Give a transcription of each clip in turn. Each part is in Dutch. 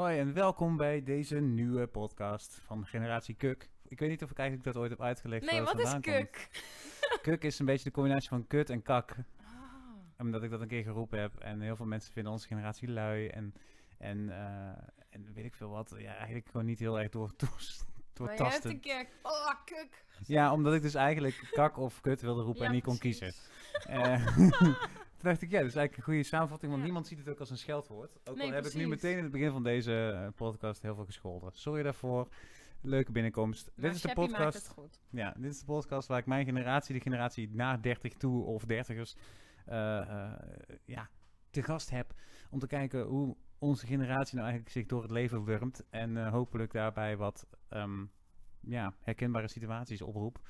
Hoi en welkom bij deze nieuwe podcast van Generatie Kuk. Ik weet niet of ik eigenlijk dat ooit heb uitgelegd. Nee, wat is komt. kuk? Kuk is een beetje de combinatie van kut en kak. Ah. Omdat ik dat een keer geroepen heb. En heel veel mensen vinden onze generatie lui. En, en, eh, en weet ik veel wat. Ja, eigenlijk gewoon niet heel erg door, door, Maar je hebt een keer... Oh, kuk. Ja, omdat ik dus eigenlijk kak of kut wilde roepen Ja, en niet kon precies. kiezen. Toen dacht ik, ja, dat is eigenlijk een goede samenvatting, want Ja. niemand ziet het ook als een scheldwoord. Ook Nee, al heb ik nu meteen in het begin van deze eh, podcast heel veel gescholden. Sorry daarvoor. Leuke binnenkomst. Maar dit is de podcast. Ja, dit is de podcast waar ik mijn generatie, de generatie na 30 toe of dertigers, eh, eh, ja, te gast heb. Om te kijken hoe onze generatie nou eigenlijk zich door het leven wurmt. En hopelijk daarbij wat ehm, ja, herkenbare situaties oproep.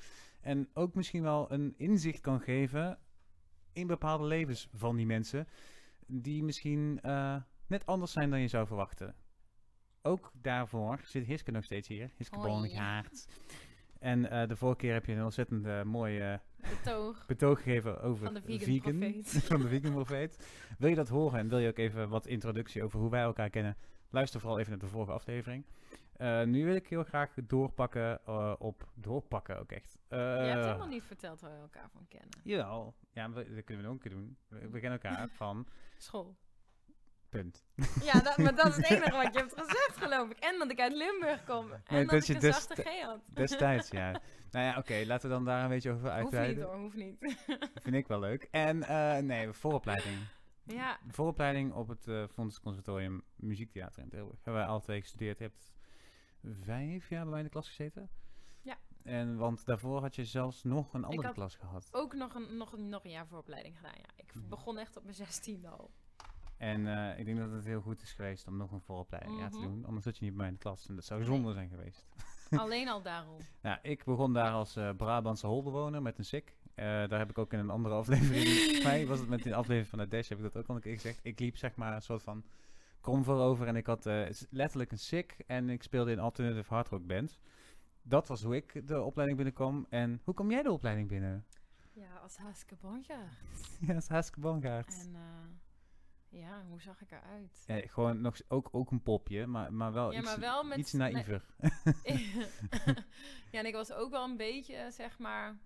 En ook misschien wel een inzicht kan geven in bepaalde levens van die mensen. Die misschien eh, net anders zijn dan je zou verwachten. Ook daarvoor zit Hiske nog steeds hier. Hiske. Bongaard. En eh, de vorige keer heb je een ontzettend eh, mooi eh, Betoog. betoog gegeven over Van de vegan van de vegan profeet. Wil je dat horen en wil je ook even wat introductie over hoe wij elkaar kennen? Luister vooral even naar de vorige aflevering. Eh, nu wil ik heel graag doorpakken eh, op... Doorpakken ook echt. Je hebt Eh, helemaal niet verteld waar we elkaar van kennen. Jawel. Ja, we- dat kunnen we ook een keer doen. We, we kennen elkaar van... School. Punt. Ja, dat, maar dat is het enige wat je hebt gezegd, geloof ik. En dat ik uit Limburg kom. En Nee, dat, dat ik je een zachte G had. Destijds, ja. Nou ja, oké. laten we dan daar een beetje over Hoeft niet uitweiden. hoor, hoeft niet. Vind ik wel leuk. En eh, nee, vooropleiding. ja, vooropleiding op het Fonds Conservatorium Muziektheater in Tilburg. Hebben wij alle twee gestudeerd. Hebt vijf jaar bij mij in de klas gezeten. Ja. En want daarvoor had je zelfs nog een andere klas gehad. ook nog een, nog, een, nog een jaar vooropleiding gedaan, ja. Ik Mhm. begon echt op mijn zestiende al. En eh, ik denk dat het heel goed is geweest om nog een vooropleiding ja, te Mhm. doen. Anders zat je niet bij mij in de klas. En dat zou Nee. zonde zijn geweest. Alleen al daarom. Nou, ik begon daar als eh, Brabantse holbewoner met een SIK. Eh, daar heb ik ook in een andere aflevering. Mij was het met de aflevering van de Dash, heb ik dat ook al een keer gezegd. Ik liep zeg maar een soort van convoy over en ik had eh, letterlijk een SIK en ik speelde in alternative hard rock band. Dat was hoe ik de opleiding binnenkwam. En hoe kom jij de opleiding binnen? Ja, als Haske Bonja. ja, is hartstikke bongaard. En eh, ja, hoe zag ik eruit? Ja, gewoon nog ook, ook een popje, maar, maar wel Ja, iets, maar wel met... iets naïver. ja, en ik was ook wel een beetje, eh, zeg maar,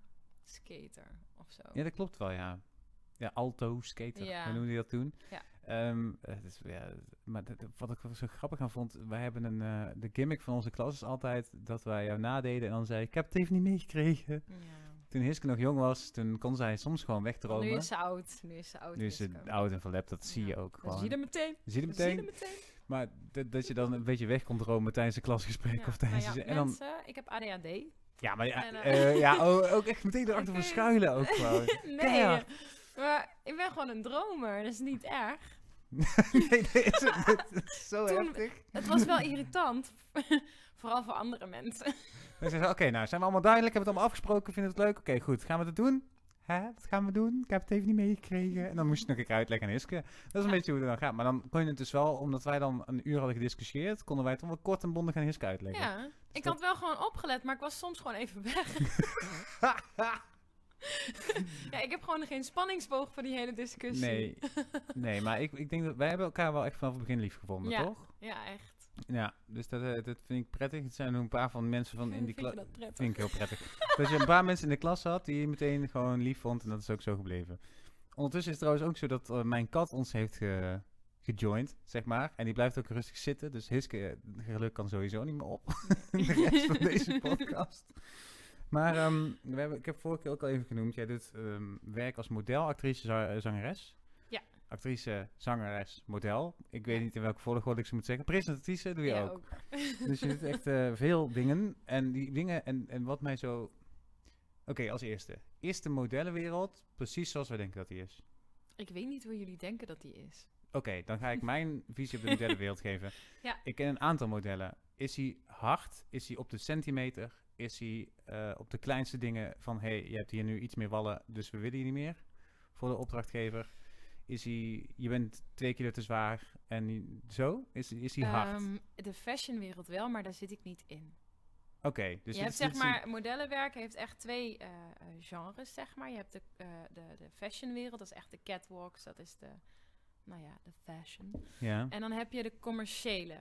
skater of zo. Ja, dat klopt wel, ja. Ja, alto, skater, Ja. hoe noemde je dat toen? Ja. Ehm, het is, ja, maar wat ik zo grappig aan vond, wij hebben een, eh, de gimmick van onze klas is altijd dat wij jou nadeden en dan zei ik, heb het even niet meegekregen. Ja. Toen Hiske nog jong was, toen kon zij soms gewoon wegdromen. Nu is ze oud. Nu is ze oud. Nu is ze oud en verlept, dat zie Ja. je ook Dan gewoon. Zie je er meteen. Dan Zie je meteen, meteen. maar dat- je dan een beetje weg kon dromen tijdens een klasgesprek Ja, of tijdens... nou ja, en dan, mensen, ik heb ADHD. ja, maar ja, en, eh, eh, ja oh, ook echt meteen erachter Oké. verschuilen ook gewoon. nee. Maar ik ben gewoon een dromer. Dat is niet erg. nee, dit is, dit is zo Toen- heftig. Het was wel irritant. Vooral voor andere mensen. Dan oké, nou zijn we allemaal duidelijk, hebben we het allemaal afgesproken, vinden we het leuk? Oké, goed, gaan we het doen? Hè, wat gaan we doen? Ik heb het even niet meegekregen. En dan moest je het nog een keer uitleggen aan. Dat is een Ja. beetje hoe het dan gaat. Maar dan kon je het dus wel, omdat wij dan een uur hadden gediscussieerd, konden wij het toch wel kort en bondig aan Iske uitleggen. Ja, ik dat- had wel gewoon opgelet, maar ik was soms gewoon even weg. ja, ik heb gewoon geen spanningsboog voor die hele discussie. nee, nee, maar ik, ik denk dat wij hebben elkaar wel echt vanaf het begin lief gevonden, Ja. toch? Ja, echt. Ja, dus dat, eh, dat vind ik prettig. Het zijn een paar van de mensen van in die klas. dat? Vind ik heel prettig. dat je een paar mensen in de klas had die je meteen gewoon lief vond en dat is ook zo gebleven. Ondertussen is het trouwens ook zo dat eh, mijn kat ons heeft ge gejoind, zeg maar. En die blijft ook rustig zitten, dus Hiske eh, geluk kan sowieso niet meer op. de rest van deze podcast. Maar ehm, we hebben, ik heb vorige keer ook al even genoemd, jij doet ehm, werk als model, actrice, eh, zangeres. Ja. Actrice, zangeres, model. Ik weet niet in welke volgorde ik ze moet zeggen. Presentatrice doe je Ja, ook. Dus je doet echt eh, veel dingen. En die dingen, en, en wat mij zo... Oké, als eerste. Is de modellenwereld precies zoals wij denken dat die is? Ik weet niet hoe jullie denken dat die is. Oké, dan ga ik mijn visie op de modellenwereld geven. Ja. Ik ken een aantal modellen. Is hij hard? Is hij op de centimeter? Is hij eh, op de kleinste dingen van... hé, hey, je hebt hier nu iets meer wallen, dus we willen je niet meer? Voor de opdrachtgever. Is hij... Je bent twee kilo te zwaar en zo? Is, is hij hard? Ehm, de fashionwereld wel, maar daar zit ik niet in. Oké, dus je dit hebt zeg dit maar, modellenwerk heeft echt twee eh, eh, genres, zeg maar. Je hebt de, de, de fashionwereld, dat is echt de catwalks, dat is de, nou ja, de fashion. Ja. En dan heb je de commerciële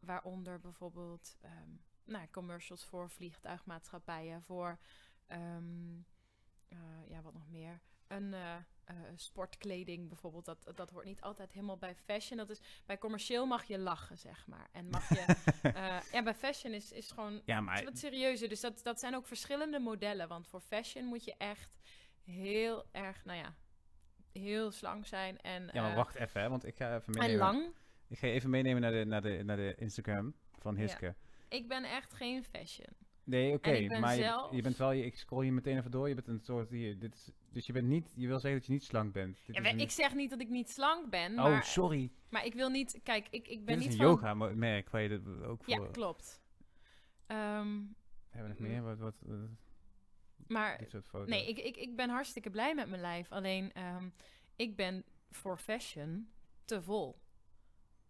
waaronder bijvoorbeeld ehm, nou, commercials voor vliegtuigmaatschappijen, voor ehm, eh, ja, wat nog meer. Een eh, eh, sportkleding bijvoorbeeld, dat, dat hoort niet altijd helemaal bij fashion. Dat is, bij commercieel mag je lachen, zeg maar. En mag je, ja, bij fashion is, is gewoon Ja, het maar is wat serieuzer. Dus dat, dat zijn ook verschillende modellen. Want voor fashion moet je echt heel erg, nou ja, heel slank zijn. En, Ja, maar wacht even, hè, want ik ga even en meenemen. lang. Ik ga even meenemen naar de, naar de, naar de Instagram van Ja. Ik ben echt geen fashion. Nee, oké, maar je, zelf- je bent wel, je, ik scroll je meteen even door, je bent een soort, hier, dit is, dus je bent niet, je wil zeggen dat je niet slank bent. Dit Ja, is maar een- ik zeg niet dat ik niet slank ben, oh, maar, sorry, maar ik wil niet... Kijk, ik, ik ben dit is niet een van... yoga mo- merk waar je dit ook voor... Ja, klopt. Ehm, Hebben we nog meer? Wat, wat, eh, maar nee, ik, ik, ik ben hartstikke blij met mijn lijf. Alleen, ehm, ik ben voor fashion te vol.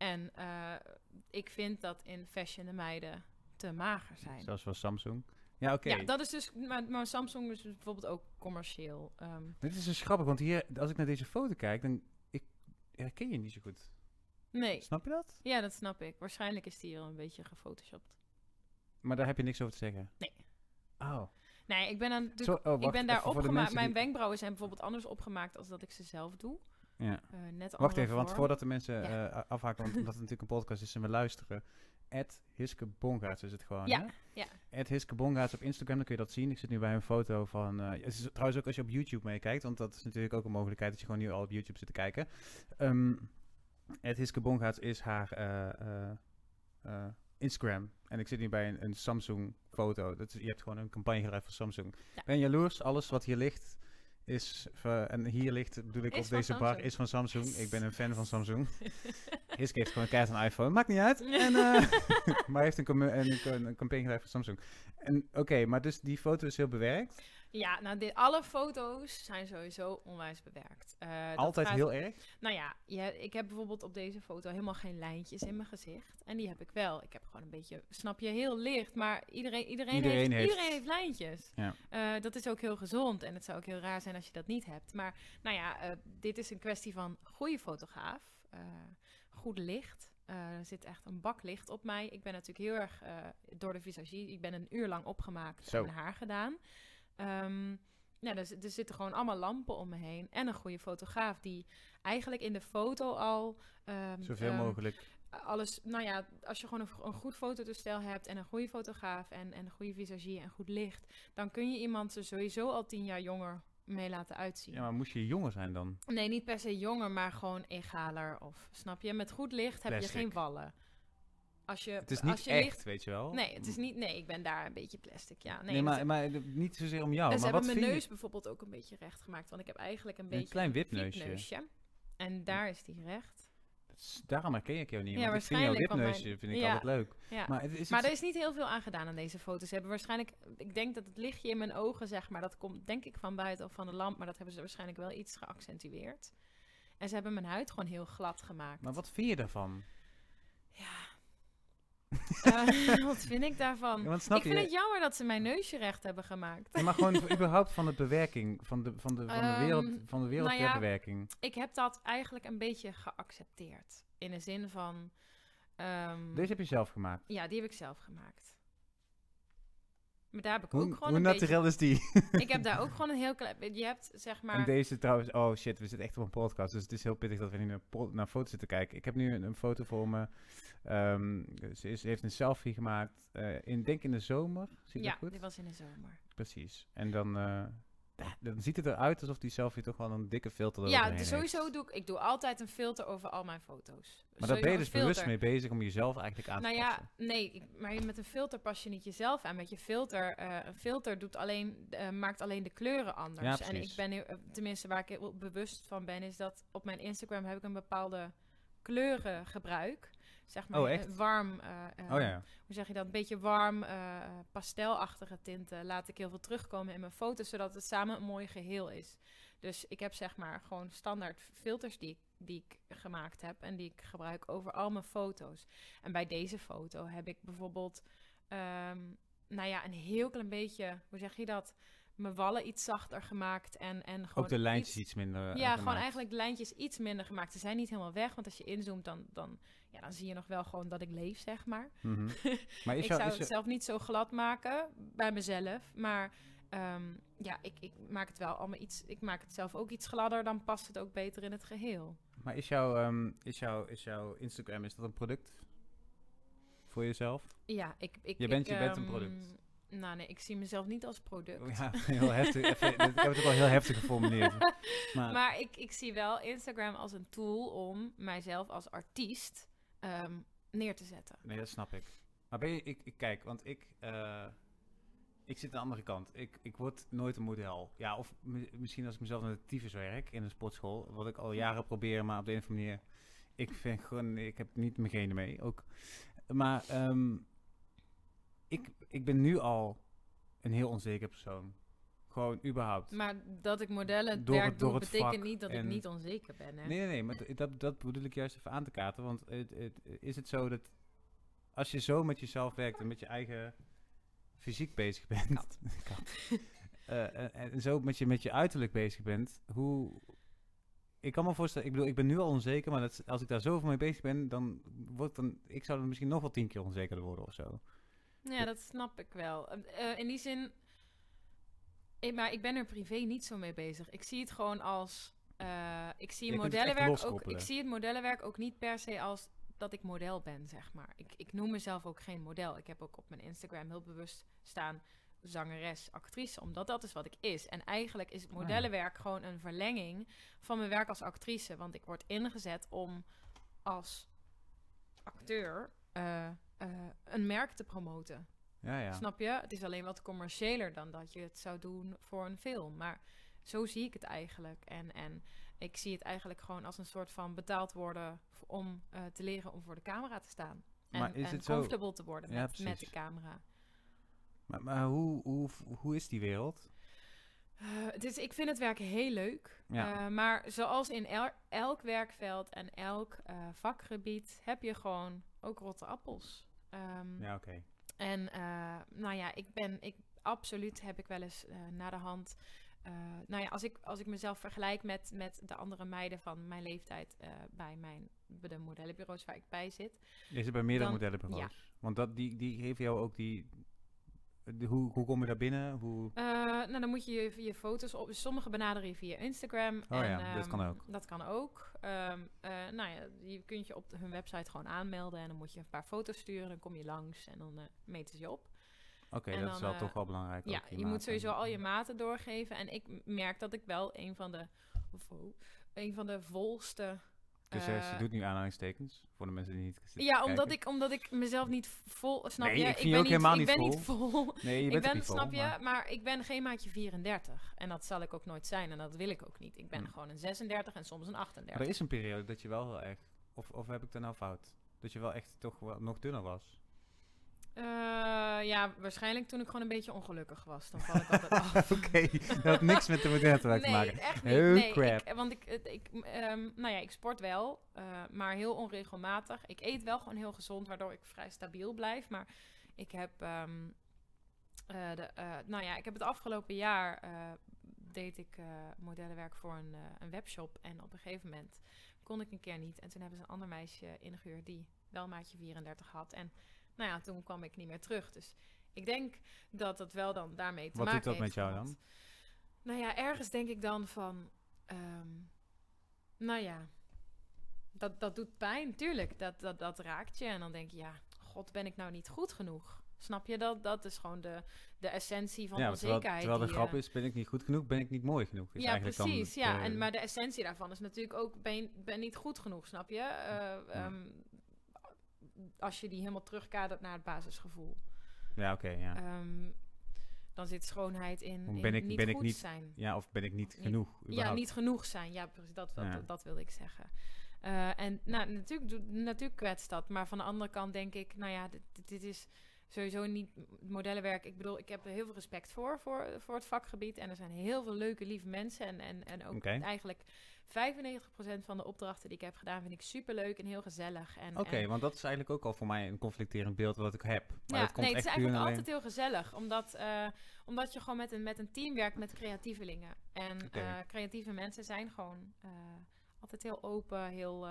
En eh, ik vind dat in fashion de meiden te mager zijn. Zelfs voor Samsung. Ja, oké. Ja, dat is dus... Maar, maar Samsung is bijvoorbeeld ook commercieel. ehm, Dit is dus grappig, want hier, als ik naar deze foto kijk, dan ik herken je niet zo goed. nee, Snap je dat? ja, dat snap ik. Waarschijnlijk is die hier een beetje gefotoshopt. Maar daar heb je niks over te zeggen. Nee. Oh. Nee, ik ben, aan, Zo, oh, ik ben daar opgemaakt. Mijn die- wenkbrauwen zijn bijvoorbeeld anders opgemaakt als dat ik ze zelf doe. Ja. Eh, net Wacht even, want voordat de mensen Ja. eh, afhaken, want omdat het natuurlijk een podcast is en we luisteren. Ed Hiske Bongaerts is het gewoon, Ja, hè? ja. Hiske Bongaerts op Instagram, dan kun je dat zien. Ik zit nu bij een foto van... eh, het is trouwens ook als je op YouTube meekijkt, want dat is natuurlijk ook een mogelijkheid dat je gewoon nu al op YouTube zit te kijken. Ehm Ed Hiske Bongaerts is haar eh, eh, eh, Instagram. En ik zit nu bij een, een Samsung foto. Dat is, je hebt gewoon een campagne gedraaid voor Samsung. Ja. Ben jaloers, alles wat hier ligt is... van- en hier ligt, bedoel ik Is op deze bar, is van Samsung. Ik ben een fan van Samsung. Hiske heeft gewoon een keihard een iPhone. Maakt niet uit. En, eh, maar hij heeft een, een, een campagne gedaan voor Samsung. En oké, maar dus die foto is heel bewerkt. Ja, nou, dit, alle foto's zijn sowieso onwijs bewerkt. Eh, Altijd gaat- heel erg. Nou ja, je, ik heb bijvoorbeeld op deze foto helemaal geen lijntjes in mijn gezicht. En die heb ik wel. Ik heb gewoon een beetje, snap je, heel licht. Maar iedereen, iedereen, Iedereen heeft, heeft- iedereen heeft lijntjes. Ja. Eh, dat is ook heel gezond. En het zou ook heel raar zijn als je dat niet hebt. Maar nou ja, eh, dit is een kwestie van goede fotograaf. goed licht. Er zit echt een bak licht op mij. Ik ben natuurlijk heel erg door de visagie. Ik ben een uur lang opgemaakt Zo. en mijn haar gedaan. Ehm, ja, er, zi- er zitten gewoon allemaal lampen om me heen. En een goede fotograaf die eigenlijk in de foto al... ehm, Zoveel ehm, mogelijk. alles, nou ja, als je gewoon een, een goed fototoestel hebt en een goede fotograaf en, en een goede visagie en goed licht, dan kun je iemand er sowieso al tien jaar jonger mee laten uitzien. Ja, maar moest je jonger zijn dan? Nee, niet per se jonger, maar gewoon egaler. Of snap je? Met goed licht heb Plastic. je geen wallen. Als je, Het is als niet je echt, weet je wel. Nee, het is niet. Nee, ik ben daar een beetje plastic. Ja, nee, Nee, maar, maar niet zozeer om jou. en ze maar hebben wat mijn neus je? bijvoorbeeld ook een beetje recht gemaakt. Want ik heb eigenlijk een Een beetje klein een wipneusje. wipneusje. En daar is die recht. Is- Daarom herken ik jou niet. Ja, want ik vind jouw waarschijnlijk, wipneusje mijn- vind ik ja. altijd leuk. Ja. Maar, het is Maar iets- er is niet heel veel aan gedaan aan deze foto's. Ze hebben waarschijnlijk, ik denk dat het lichtje in mijn ogen, zeg maar, dat komt denk ik van buiten of van de lamp, maar dat hebben ze waarschijnlijk wel iets geaccentueerd. En ze hebben mijn huid gewoon heel glad gemaakt. maar wat vind je daarvan? Ja. Eh, wat vind ik daarvan? Ja, want snap ik vind je? het jammer dat ze mijn neusje recht hebben gemaakt. Ja, maar gewoon überhaupt van de bewerking, van de, van de, van de wereld, Ehm, van de wereld nou ja, bewerking. Ik heb dat eigenlijk een beetje geaccepteerd. In de zin van. ehm, Deze heb je zelf gemaakt. Ja, die heb ik zelf gemaakt. Maar daar heb ik Hoe, ook gewoon hoe een beetje naturel is die? Ik heb daar ook gewoon een heel klein... Je hebt zeg maar... En deze trouwens, oh shit, we zitten echt op een podcast, dus het is heel pittig dat we nu naar, foto's zitten kijken. Ik heb nu een, een foto voor me. Ehm, ze, is, ze heeft een selfie gemaakt, eh, in, denk in de zomer, zie ja, dat goed? die was in de zomer. Precies. En dan, eh, dan ziet het eruit alsof die selfie toch wel een dikke filter Ja, dus sowieso heeft. doe ik... Ik doe altijd een filter over al mijn foto's. Maar daar ben je dus bewust mee bezig om jezelf eigenlijk aan te Nou passen. ja, nee, maar met een filter pas je niet jezelf aan. Met je filter, eh, een filter doet alleen, eh, maakt alleen de kleuren anders. Ja, en ik ben, heel- eh, tenminste waar ik heel bewust van ben, is dat op mijn Instagram heb ik een bepaalde kleurengebruik. Zeg maar Oh, eh, echt? warm, eh, eh, Oh ja, hoe zeg je dat, een beetje warm, eh, eh, pastelachtige tinten laat ik heel veel terugkomen in mijn foto's, zodat het samen een mooi geheel is. Dus ik heb zeg maar gewoon standaard filters die ik, die ik gemaakt heb en die ik gebruik over al mijn foto's. En bij deze foto heb ik bijvoorbeeld, ehm, nou ja, een heel klein beetje, hoe zeg je dat, mijn wallen iets zachter gemaakt. En, en gewoon Ook de lijntjes iets- iets, minder. eh, ja, gewoon eigenlijk de lijntjes iets minder gemaakt. Ze zijn niet helemaal weg, want als je inzoomt, dan, dan, ja, dan zie je nog wel gewoon dat ik leef, zeg maar. Mhm. Maar is ik jou, zou het zelf niet zo glad maken bij mezelf, maar ehm, ja, ik, ik maak het wel allemaal iets. Ik maak het zelf ook iets gladder, dan past het ook beter in het geheel. maar is jouw, ehm, is, jouw, is jouw Instagram is dat een product voor jezelf? Ja, ik. ik Je bent- ik, je bent een ehm, product. Nou, nee, ik zie mezelf niet als product. Ja, heel heftig. Ik heb het ook al heel heftig geformuleerd. Maar, Maar ik, ik zie wel Instagram als een tool om mijzelf als artiest ehm, neer te zetten. Nee, dat snap ik. Maar ben je, ik, ik kijk, want ik, eh, ik zit aan de andere kant. Ik, ik word nooit een model. Ja, of mi- misschien als ik mezelf naar de tyfus werk in een sportschool, wat ik al jaren probeer, maar op de een of andere manier, ik vind gewoon, ik heb niet mijn genen mee, ook. Maar ehm, ik, ik ben nu al een heel onzeker persoon. Gewoon überhaupt. Maar dat ik modellen Door werk doe, betekent niet dat en- ik niet onzeker ben. Hè? Nee, nee, nee, maar dat, dat bedoel ik juist even aan te kaarten. Want het, het, is het zo dat als je zo met jezelf werkt en met je eigen fysiek bezig bent, Kat. Kat. Eh, en, en zo met je, met je uiterlijk bezig bent, hoe... Ik kan me voorstellen, ik bedoel, ik ben nu al onzeker, maar dat, als ik daar zoveel mee bezig ben, dan wordt dan, ik zou er misschien nog wel tien keer onzekerder worden of zo. Ja, dat snap ik wel. Eh, eh, in die zin, ik, maar ik ben er privé niet zo mee bezig. Ik zie het gewoon als, eh, ik zie modellenwerk ook. Ik zie het modellenwerk ook niet per se als dat ik model ben, zeg maar. Ik, ik noem mezelf ook geen model. Ik heb ook op mijn Instagram heel bewust staan zangeres, actrice, omdat dat is wat ik is. En eigenlijk is het Ah. modellenwerk gewoon een verlenging van mijn werk als actrice, want ik word ingezet om als acteur eh, een merk te promoten. Ja, ja. Snap je? Het is alleen wat commerciëler dan dat je het zou doen voor een film. Maar zo zie ik het eigenlijk. En, en ik zie het eigenlijk gewoon als een soort van betaald worden om eh, te leren om voor de camera te staan. En, Maar is en het zo- comfortable te worden Ja, met, met de camera. Maar, maar hoe, hoe, hoe is die wereld? Het is, ik vind het werk heel leuk. Ja. Maar zoals in el- elk werkveld en elk vakgebied heb je gewoon ook rotte appels. Ehm, Ja, oké. En eh, nou ja, ik ben, ik, absoluut heb ik wel eens eh na de hand. eh, nou ja, als ik, als ik mezelf vergelijk met, met de andere meiden van mijn leeftijd bij, mijn, bij de modellenbureaus waar ik bij zit. Is het bij meerdere Dan- modellenbureaus? Want dat, die, die geven jou ook die... hoe, hoe kom je daar binnen? Hoe... Eh, nou, dan moet je je, je foto's op. Sommige benaderen je via Instagram. Oh en, ja, dat kan ehm, ook. Dat kan ook. Ehm, eh, nou ja, je kunt je op hun website gewoon aanmelden. En dan moet je een paar foto's sturen. Dan kom je langs en dan eh, meten ze je op. Oké, dat is wel toch wel belangrijk. Ja, je moet sowieso al je maten doorgeven. En ik merk dat ik wel een van de, of, oh, een van de volste. Dus ze eh, doet nu aanhalingstekens, voor de mensen die niet zitten ja, omdat kijken. ik, omdat ik mezelf niet vol. Snap Nee, je? ik vind ben ook helemaal ik niet ben vol. niet vol. Nee, je ik bent ook ben, niet vol, snap je? maar- Maar... ik ben geen maatje 34. En dat zal ik ook nooit zijn. En dat wil ik ook niet. Ik ben Hm. gewoon een 36 en soms een Maar 38. er is een periode dat je wel heel erg... Of, of heb ik dat nou fout? Dat je wel echt toch wel nog dunner was. Eh, ja, waarschijnlijk toen ik gewoon een beetje ongelukkig was. Dan val ik altijd af. Oké, dat had niks met de moderne te nee, maken. echt niet. Oh, nee, crap. Ik, want ik, ik, ehm, nou ja, ik sport wel, eh, maar heel onregelmatig. Ik eet wel gewoon heel gezond, waardoor ik vrij stabiel blijf. Maar ik heb, ehm, eh, de, nou ja, ik heb het afgelopen jaar deed ik modellenwerk voor een, een webshop. En op een gegeven moment kon ik een keer niet. En toen hebben ze een ander meisje ingehuurd die wel maatje 34 had. En nou ja, toen kwam ik niet meer terug. Dus ik denk dat dat wel dan daarmee te Wat maken doet dat heeft met jou gehad. dan? Nou ja, ergens denk ik dan van... ehm, nou ja, dat, dat doet pijn, tuurlijk. Dat, dat, dat raakt je. En dan denk je, ja, god, ben ik nou niet goed genoeg? Snap je? Dat, dat is gewoon de, de essentie van Ja, maar terwijl, terwijl de die, grap eh, is, ben ik niet goed genoeg, ben ik niet mooi genoeg. Is ja, eigenlijk dan precies. ja, en, maar de essentie daarvan is natuurlijk ook, ben, ben niet goed genoeg, snap je? Eh, ehm, als je die helemaal terugkadert naar het basisgevoel. Ja, oké, ja. Ehm, dan zit schoonheid in, ben ik- niet ben ik goed niet zijn. ja, of ben ik niet genoeg Ja, niet genoeg zijn. Ja, precies. Dat, dat, Ja. dat, dat wilde ik zeggen. Eh, en nou, natuurlijk, natuurlijk kwetst dat. Maar van de andere kant denk ik, nou ja, dit is sowieso niet modellenwerk. Ik bedoel, ik heb er heel veel respect voor, voor, voor het vakgebied. En er zijn heel veel leuke, lieve mensen. En, en, en ook eigenlijk 95% van de opdrachten die ik heb gedaan, vind ik superleuk en heel gezellig. Oké, want dat is eigenlijk ook al voor mij een conflicterend beeld wat ik heb. Maar ja, dat komt nee, het echt is eigenlijk alleen... altijd heel gezellig. Omdat, eh, omdat je gewoon met een, met een team werkt met creatievelingen. En eh, creatieve mensen zijn gewoon eh, altijd heel open, heel...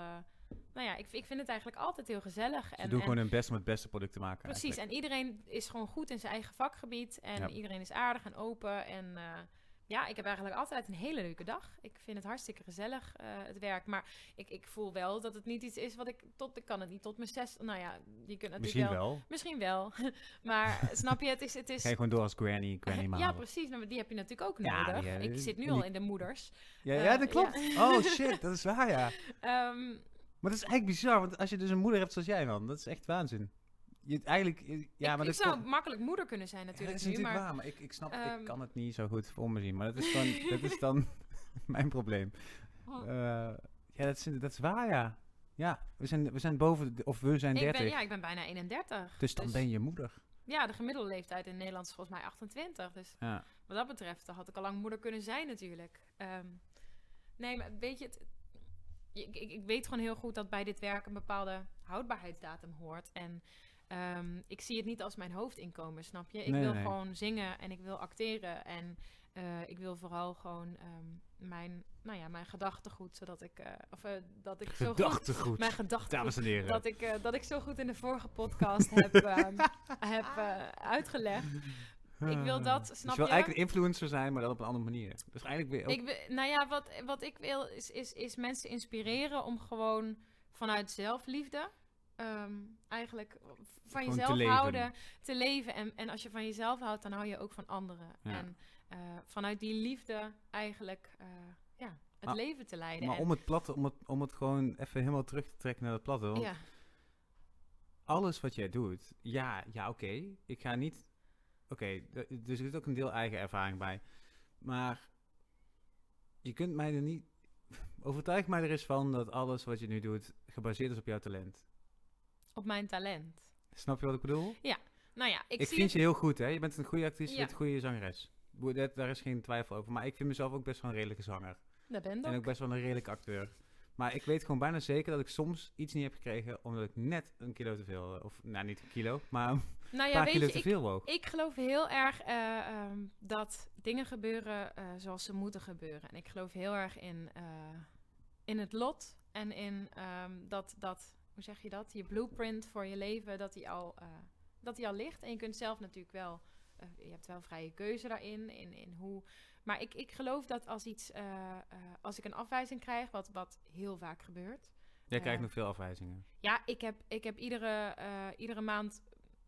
nou ja, ik, ik vind het eigenlijk altijd heel gezellig. Ze en, doen en- gewoon hun best om het beste product te maken. Precies, eigenlijk. en iedereen is gewoon goed in zijn eigen vakgebied. En Ja. iedereen is aardig en open. En eh, ja, ik heb eigenlijk altijd een hele leuke dag. Ik vind het hartstikke gezellig, eh, het werk. Maar ik, ik voel wel dat het niet iets is wat ik tot... Ik kan het niet tot mijn zes... Nou ja, je kunt natuurlijk Misschien wel... wel. Misschien wel. maar snap je, het is... Het is Ga je gewoon door als granny, granny mama. ja, precies. Nou, maar die heb je natuurlijk ook Ja, nodig. die, eh, ik zit nu die- al in de moeders. Ja, ja, dat klopt. ja. Oh shit, dat is waar, ja. Ehm, Maar dat is eigenlijk bizar, want als je dus een moeder hebt zoals jij dan, dat is echt waanzin. Je, eigenlijk, eh, ja, ik, maar ik dat zou makkelijk moeder kunnen zijn Ja, natuurlijk dat is nu. natuurlijk Maar waar, maar ik, ik snap, ehm, ik kan het niet zo goed voor me zien. Maar dat is, gewoon, dat is dan mijn probleem. Oh. Eh, ja, dat is, dat is waar, ja. Ja, we zijn, we zijn boven, de- of we zijn ik 30. ben, ja, ik ben bijna 31. dus dan ben je moeder. Ja, de gemiddelde leeftijd in Nederland is volgens mij 28. Dus Ja. wat dat betreft dan had ik al lang moeder kunnen zijn natuurlijk. Ehm, nee, maar weet je, het, ik, ik, ik weet gewoon heel goed dat bij dit werk een bepaalde houdbaarheidsdatum hoort. En ehm, ik zie het niet als mijn hoofdinkomen, snap je? Ik Nee, wil nee. gewoon zingen en ik wil acteren. En eh, ik wil vooral gewoon ehm, mijn, nou ja, mijn gedachtegoed, zodat ik, eh, of eh, dat ik zo goed, mijn gedachtegoed Dames en heren. dat ik, dat ik zo goed in de vorige podcast heb, ehm, heb uitgelegd. Ik wil dat, Dus snap je wil je? eigenlijk een influencer zijn, maar dan op een andere manier. Dus eigenlijk weer... ook- Ik, wil- nou ja, wat, wat ik wil is, is, is mensen inspireren om gewoon vanuit zelfliefde ehm, eigenlijk van Gewoon te jezelf leven. houden, te leven. En, en als je van jezelf houdt, dan hou je ook van anderen. Ja. En eh, vanuit die liefde eigenlijk eh, ja, het leven te leiden. maar En- om het platte, om het, om het gewoon even helemaal terug te trekken naar het platte. Want ja, alles wat jij doet, ja, ja, oké. Ik ga niet. Oké, dus er zit ook een deel eigen ervaring bij. Maar je kunt mij er niet. Overtuig mij er eens van dat alles wat je nu doet gebaseerd is op jouw talent. op mijn talent. Snap je wat ik bedoel? Nou ja, ik, Ik, zie vind het- je heel goed, hè? Je bent een goede actrice, je Ja. bent een goede zangeres. Dat- Daar is geen twijfel over. Maar ik vind mezelf ook best wel een redelijke zanger. Dat ben En ik. ook best wel een redelijke acteur. Maar ik weet gewoon bijna zeker dat ik soms iets niet heb gekregen omdat ik net een kilo te veel, eh, of nou niet een kilo, maar een Nou ja, paar weet kilo je, te ik, veel woog. Ik geloof heel erg eh, ehm, dat dingen gebeuren eh, zoals ze moeten gebeuren. En ik geloof heel erg in, in het lot en in ehm, dat, dat, hoe zeg je dat? Je blueprint voor je leven, dat die al, dat die al ligt. En je kunt zelf natuurlijk wel, je hebt wel vrije keuze daarin, in, in hoe... Maar ik, ik geloof dat als iets, eh, eh, als ik een afwijzing krijg, wat, wat heel vaak gebeurt, Jij eh, krijgt nog veel afwijzingen. ja, ik heb, ik heb iedere, eh, iedere maand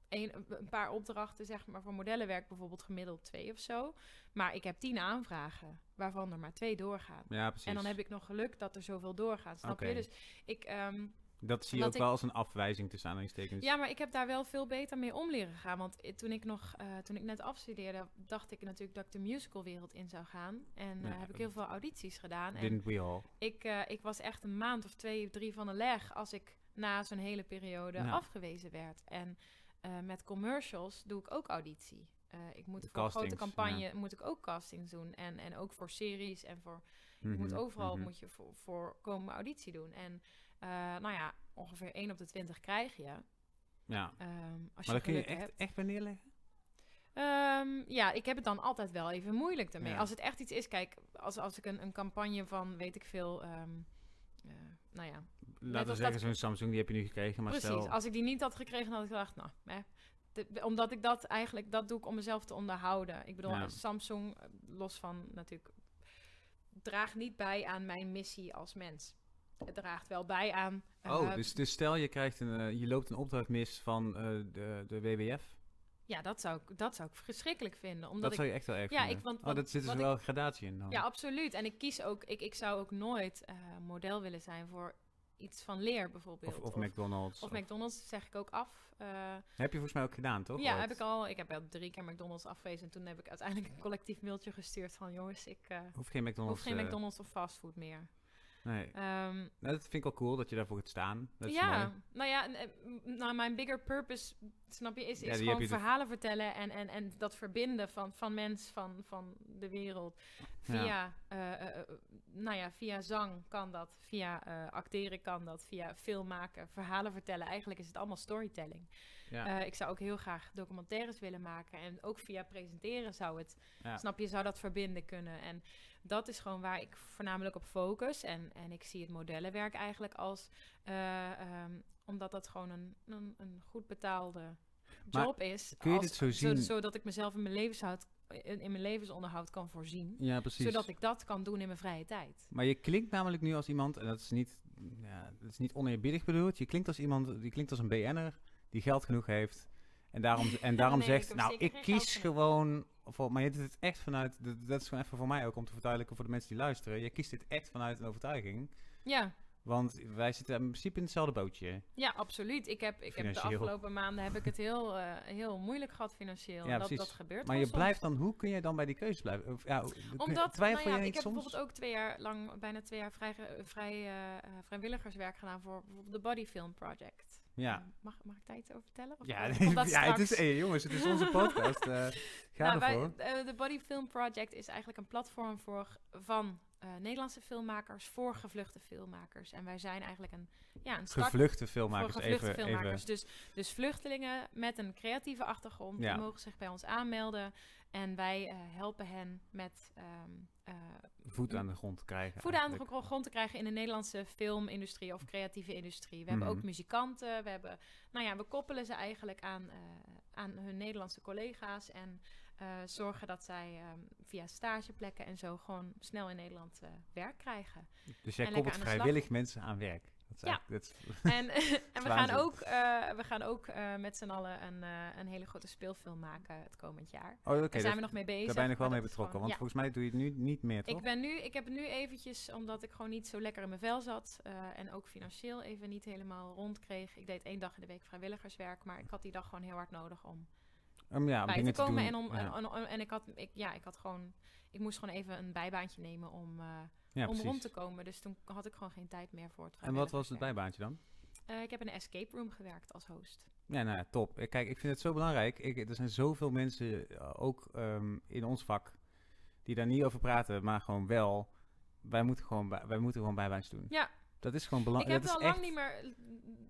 een, een paar opdrachten, zeg maar, voor modellenwerk bijvoorbeeld gemiddeld twee of zo. Maar ik heb tien aanvragen, waarvan er maar twee doorgaan. Ja, precies. En dan heb ik nog geluk dat er zoveel doorgaan, snap je? Dus ik, ehm, Dat zie je ook wel als een afwijzing tussen aanhalingstekens. ja, maar ik heb daar wel veel beter mee om leren gaan. Want toen ik nog, eh, toen ik net afstudeerde, dacht ik natuurlijk dat ik de musicalwereld in zou gaan. En Ja, heb ik heel veel audities gedaan. En Didn't we all? ik, eh, ik was echt een maand of twee of drie van de leg als ik na zo'n hele periode afgewezen werd. En met commercials doe ik ook auditie. Ik moet De voor grote campagne moet ik ook castings doen. En, en ook voor series en voor je moet Mhm, overal mhm. moet je voor, voor komen auditie doen. En eh, nou ja, ongeveer 1 op de 20 krijg je. Ja. ehm, als Maar je dat kun je echt, hebt. echt bij neerleggen? Ehm, ja, ik heb het dan altijd wel even moeilijk. Ja. Als het echt iets is, kijk, als, als ik een, een campagne van, weet ik veel, ehm, eh, nou ja, Laten we zeggen, zo'n Samsung, die heb je nu gekregen. Maar precies. stel, Als ik die niet had gekregen, dan had ik gedacht, nou, hè, de- omdat ik dat eigenlijk, dat doe ik om mezelf te onderhouden. Ik bedoel, Ja. Samsung, eh, los van natuurlijk, draagt niet bij aan mijn missie als mens. Het draagt wel bij aan... oh, eh, dus, dus stel je, krijgt een, eh, je loopt een opdracht mis van eh, de, de WWF. Ja, dat zou, ik, dat zou ik verschrikkelijk vinden. Omdat Dat ik zou je echt wel erg Ja, vinden. ik- want oh, dat zit dus wel gradatie in dan. Ja, absoluut. En ik kies ook, ik, ik zou ook nooit model willen zijn voor iets van leer bijvoorbeeld. of, of McDonald's. of McDonald's zeg ik ook af. Heb je volgens mij ook gedaan, toch? ja, Ooit? heb ik al. Ik heb wel drie keer McDonald's afgewezen. En toen heb ik uiteindelijk een collectief mailtje gestuurd van jongens, ik Hoeft geen hoef McDonald's. geen eh, McDonald's of fastfood meer. Nee. Ehm, Nou, dat vind ik wel cool dat je daarvoor gaat staan. Dat is ja, mooi. nou ja, eh, nou, mijn bigger purpose, snap je, is, Ja, is gewoon dus- verhalen vertellen en, en, en dat verbinden van, van mens, van, van de wereld. Via, eh, eh, nou ja, via zang kan dat, via acteren kan dat, via film maken, verhalen vertellen. Eigenlijk is het allemaal storytelling. Ja. Ik zou ook heel graag documentaires willen maken. En ook via presenteren zou het, snap je, zou dat verbinden kunnen. En dat is gewoon waar ik voornamelijk op focus. En, en ik zie het modellenwerk eigenlijk als, eh, ehm, omdat dat gewoon een, een, een goed betaalde Maar job is. kun je als- dit zo zien? zodat ik mezelf in mijn, levenshoud, in, in mijn levensonderhoud kan voorzien. ja, precies. Zodat ik dat kan doen in mijn vrije tijd. Maar je klinkt namelijk nu als iemand, en dat is niet, ja, dat is niet oneerbiedig bedoeld. Je klinkt als iemand, die klinkt als een BN'er die geld genoeg heeft. En daarom, en daarom Nee, zegt, nou, ik kies gewoon voor, maar je doet het echt vanuit, dat, is gewoon even voor mij ook om te verduidelijken voor de mensen die luisteren. Je kiest dit echt vanuit een overtuiging. Ja, Want wij zitten in principe in hetzelfde bootje. ja absoluut. Ik heb, ik heb de afgelopen maanden heb ik het heel, eh, heel moeilijk gehad financieel. Ja, dat, precies. dat gebeurt Maar je soms. blijft dan, hoe kun je dan bij die keuze blijven? Of, ja, Omdat, twijfel nou ja, je ik heb soms? bijvoorbeeld ook twee jaar lang, bijna twee jaar vrij, vrij eh, eh, vrijwilligerswerk gedaan voor bijvoorbeeld de Body Film Project. Ja. Eh, mag, mag ik daar iets over vertellen? Of Ja, ja het is, hey, jongens, het is onze podcast. eh ga Nou, ervoor. eh, de Body Film Project is eigenlijk een platform voor, van eh, Nederlandse filmmakers voor gevluchte filmmakers. En wij zijn eigenlijk een, ja, een start Gevluchte filmmakers, voor gevluchte even, filmmakers. even. Dus, dus vluchtelingen met een creatieve achtergrond Ja. mogen zich bij ons aanmelden. En wij eh, helpen hen met eh, voet aan de grond krijgen. voeten aan de grond te krijgen in de Nederlandse filmindustrie of creatieve industrie. We hebben Mhm. ook muzikanten. We, hebben, nou ja, we koppelen ze eigenlijk aan, aan hun Nederlandse collega's. En eh, zorgen dat zij ehm, via stageplekken en zo gewoon snel in Nederland eh, werk krijgen. Dus jij koppelt vrijwillig mensen aan werk. Dat is Ja. eigenlijk- dat is- En, en we gaan ook, eh, we gaan ook met z'n allen een, een hele grote speelfilm maken het komend jaar. oh. Daar zijn we nog mee bezig. daar ben ik wel mee betrokken. gewoon- Want ja. volgens mij doe je het nu niet meer, toch? Ik, ben nu, ik heb het nu eventjes, omdat ik gewoon niet zo lekker in mijn vel zat. en ook financieel even niet helemaal rond kreeg. Ik deed één dag in de week vrijwilligerswerk. Maar ik had die dag gewoon heel hard nodig om Um, ja, om bij te komen. en, om, ja. en, en, en ik had, ik, ja, ik had gewoon, ik moest gewoon even een bijbaantje nemen om, eh, ja, om rond te komen. Dus toen had ik gewoon geen tijd meer voor het En wat was het bijbaantje dan? Eh, ik heb in een escape room gewerkt als host. Ja, nou ja, top. Kijk, ik vind het zo belangrijk. Ik, er zijn zoveel mensen, eh, ook ehm, in ons vak, die daar niet over praten, maar gewoon wel. Wij moeten gewoon, wij moeten gewoon bijbaantjes doen. Ja. Dat is gewoon ik belangrijk. heb Dat al lang echt... niet meer.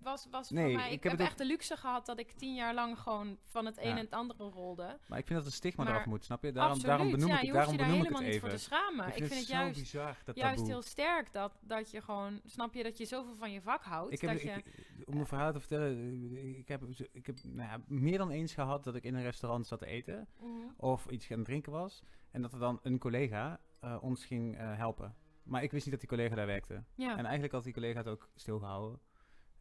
Was, was Nee, voor mij, ik ik, heb heb, echt de luxe gehad dat ik tien jaar lang gewoon van het een Ja. en het andere rolde. Maar ik vind dat een stigma Maar eraf moet, snap je? Daarom, Absoluut, daarom benoem ja, ik je het, daarom je daar benoem ik helemaal niet voor te schamen. Ik, vind het juist, bizar, dat juist taboe. heel sterk dat, dat je gewoon, snap je, dat je zoveel van je vak houdt. Ik heb, dat ik- je, ik- om een verhaal te vertellen, ik heb, ik heb nou ja, meer dan eens gehad dat ik in een restaurant zat te eten Mhm. of iets aan het drinken was en dat er dan een collega eh, ons ging eh, helpen. Maar ik wist niet dat die collega daar werkte. ja. En eigenlijk had die collega het ook stilgehouden.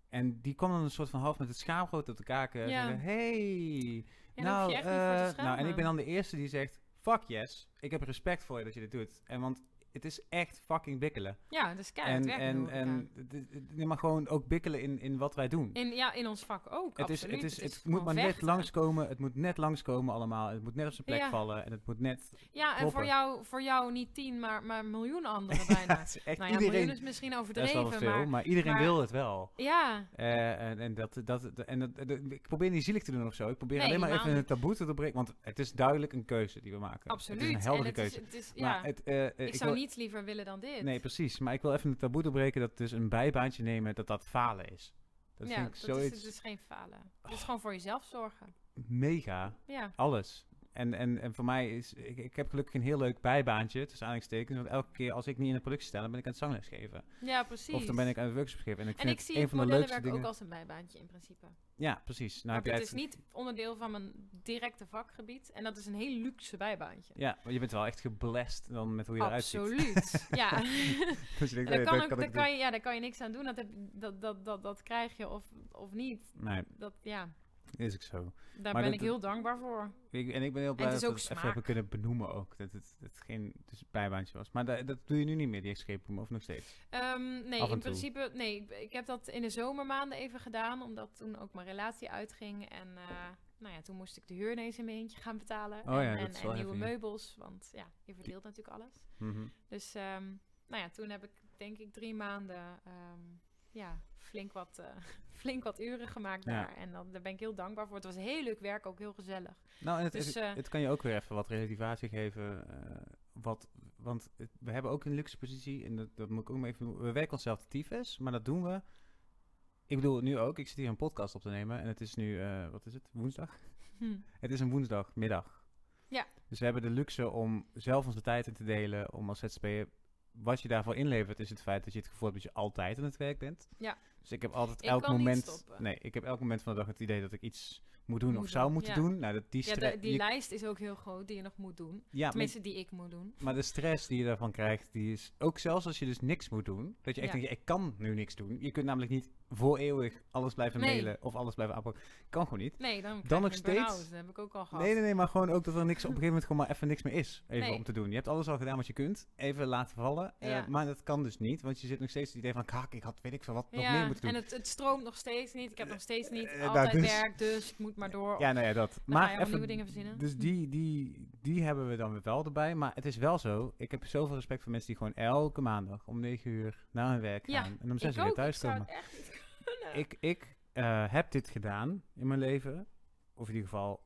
En die kwam dan een soort van half met het schaamrood op de kaken. Ja. Zeggen, hey, Ja, nou, eh, nou, en ik ben dan de eerste die zegt, fuck yes, ik heb respect voor je dat je dit doet. En want het is echt fucking bikkelen. ja, dus keihard en en, en nee, maar gewoon ook bikkelen in, in wat wij doen. in, ja, in ons vak ook, het, is, absoluut. het, is, het, moet maar net langskomen, het moet net langskomen allemaal. Het moet net op zijn plek Ja. vallen en het moet net... Ja, en kloppen. voor jou, voor jou niet tien, maar, maar miljoen anderen Ja, bijna. het is echt nou ja, miljoen iedereen... is misschien Dat is overdreven, wel wat veel, maar, maar iedereen maar- wil het wel. ja, Eh, en en, dat, dat, en dat, dat- ik probeer niet zielig te doen of zo. Ik probeer Nee, alleen maar even een taboe te doorbreken. Want het is duidelijk een keuze die we maken. absoluut. Het is een heldere het keuze. Is, het is, maar ja, het, eh, ik, zou wil- niets liever willen dan dit. Nee, precies. Maar ik wil even een taboe doorbreken dat dus een bijbaantje nemen, dat dat falen is. Dat ja, vind ik dat is, zoiets het is geen falen. Het is gewoon voor jezelf zorgen. mega. Ja, Alles. En, en, en voor mij is, ik, ik heb gelukkig een heel leuk bijbaantje, tussen aanhalingstekens. Want elke keer als ik niet in de productie sta, dan ben ik aan het zangles geven. ja precies. Of dan ben ik aan het workshop geven. En ik en vind ik het zie een het van de leukste dingen. ook als een bijbaantje in principe. Ja, precies. Nou jij het is niet onderdeel van mijn directe vakgebied. En dat is een heel luxe bijbaantje. Ja, maar je bent wel echt geblest dan met hoe je eruit ziet. Absoluut. ja. Dus je denkt, daar kan, ook, kan daar, ik kan je, ja, daar kan je niks aan doen. Dat, heb, dat, dat, dat, dat krijg je of, of niet. Nee, Dat, ja, is ook zo. daar Maar ben dat- ik heel dankbaar voor. Ik, en ik ben heel blij dat we ook het even hebben kunnen benoemen ook. Dat het, dat het geen dus bijbaantje was. Maar da- dat doe je nu niet meer, die escape room, of nog steeds? Ehm, nee, in principe, nee, ik, ik heb dat in de zomermaanden even gedaan, omdat toen ook mijn relatie uitging. En eh, nou ja, toen moest ik de huur ineens in mijn eentje gaan betalen. Oh en ja, nieuwe meubels, want ja, je verdeelt natuurlijk alles. Mhm. Dus ehm, nou ja, toen heb ik denk ik drie maanden ehm, ja, flink, wat, eh, flink wat uren gemaakt Ja. daar. En dan, daar ben ik heel dankbaar voor. Het was heel leuk werk, ook heel gezellig. Nou, en het, Dus, het, eh, het kan je ook weer even wat relativatie geven. eh, wat, want het- we hebben ook een luxe positie. En dat, dat moet ik ook maar even doen. We werken onszelf de tyfus, maar dat doen we. Ik bedoel, nu ook. Ik zit hier een podcast op te nemen. En het is nu, wat is het? Woensdag? Hm. Het is een woensdagmiddag. Ja. Dus we hebben de luxe om zelf onze tijd in te delen. Om als ZZP'er... Wat je daarvoor inlevert is het feit dat je het gevoel hebt dat je altijd aan het werk bent. Ja. Dus ik heb altijd Ik elk moment... Nee, ik heb elk moment van de dag het idee dat ik iets moet doen Moet of zou doen, moeten ja. doen. Nou, dat, die Ja, die je- lijst is ook heel groot die je nog moet doen. ja, maar, Tenminste, die ik moet doen. maar de stress die je daarvan krijgt, die is ook zelfs als je dus niks moet doen. Dat je echt Ja. denkt, ik kan nu niks doen. Je kunt namelijk niet voor eeuwig alles blijven Nee. mailen of alles blijven aanpakken. Kan gewoon niet. Nee, dan, Dan nog steeds-. Dat heb ik ook al gehad. Nee, nee, nee, maar gewoon ook dat er niks op een gegeven moment gewoon maar even niks meer is. Even Nee. om te doen. Je hebt alles al gedaan wat je kunt. Even laten vallen. Eh, Ja. maar dat kan dus niet, want je zit nog steeds het idee van, kak, ik had weet ik veel wat nog ja, meer moeten doen. en het, het stroomt nog steeds niet. Ik heb nog steeds niet Eh, nou, altijd dus- werk, dus ik moet maar door. Ja, nou ja, dat. maar even, nieuwe dingen verzinnen. Dus die, die, die hebben we dan wel erbij. Maar het is wel zo, ik heb zoveel respect voor mensen die gewoon elke maandag om 9 uur naar hun werk Ja, gaan. En om 6 ik uur thuis komen. Kunnen. Ik, ik eh, heb dit gedaan in mijn leven. Of in ieder geval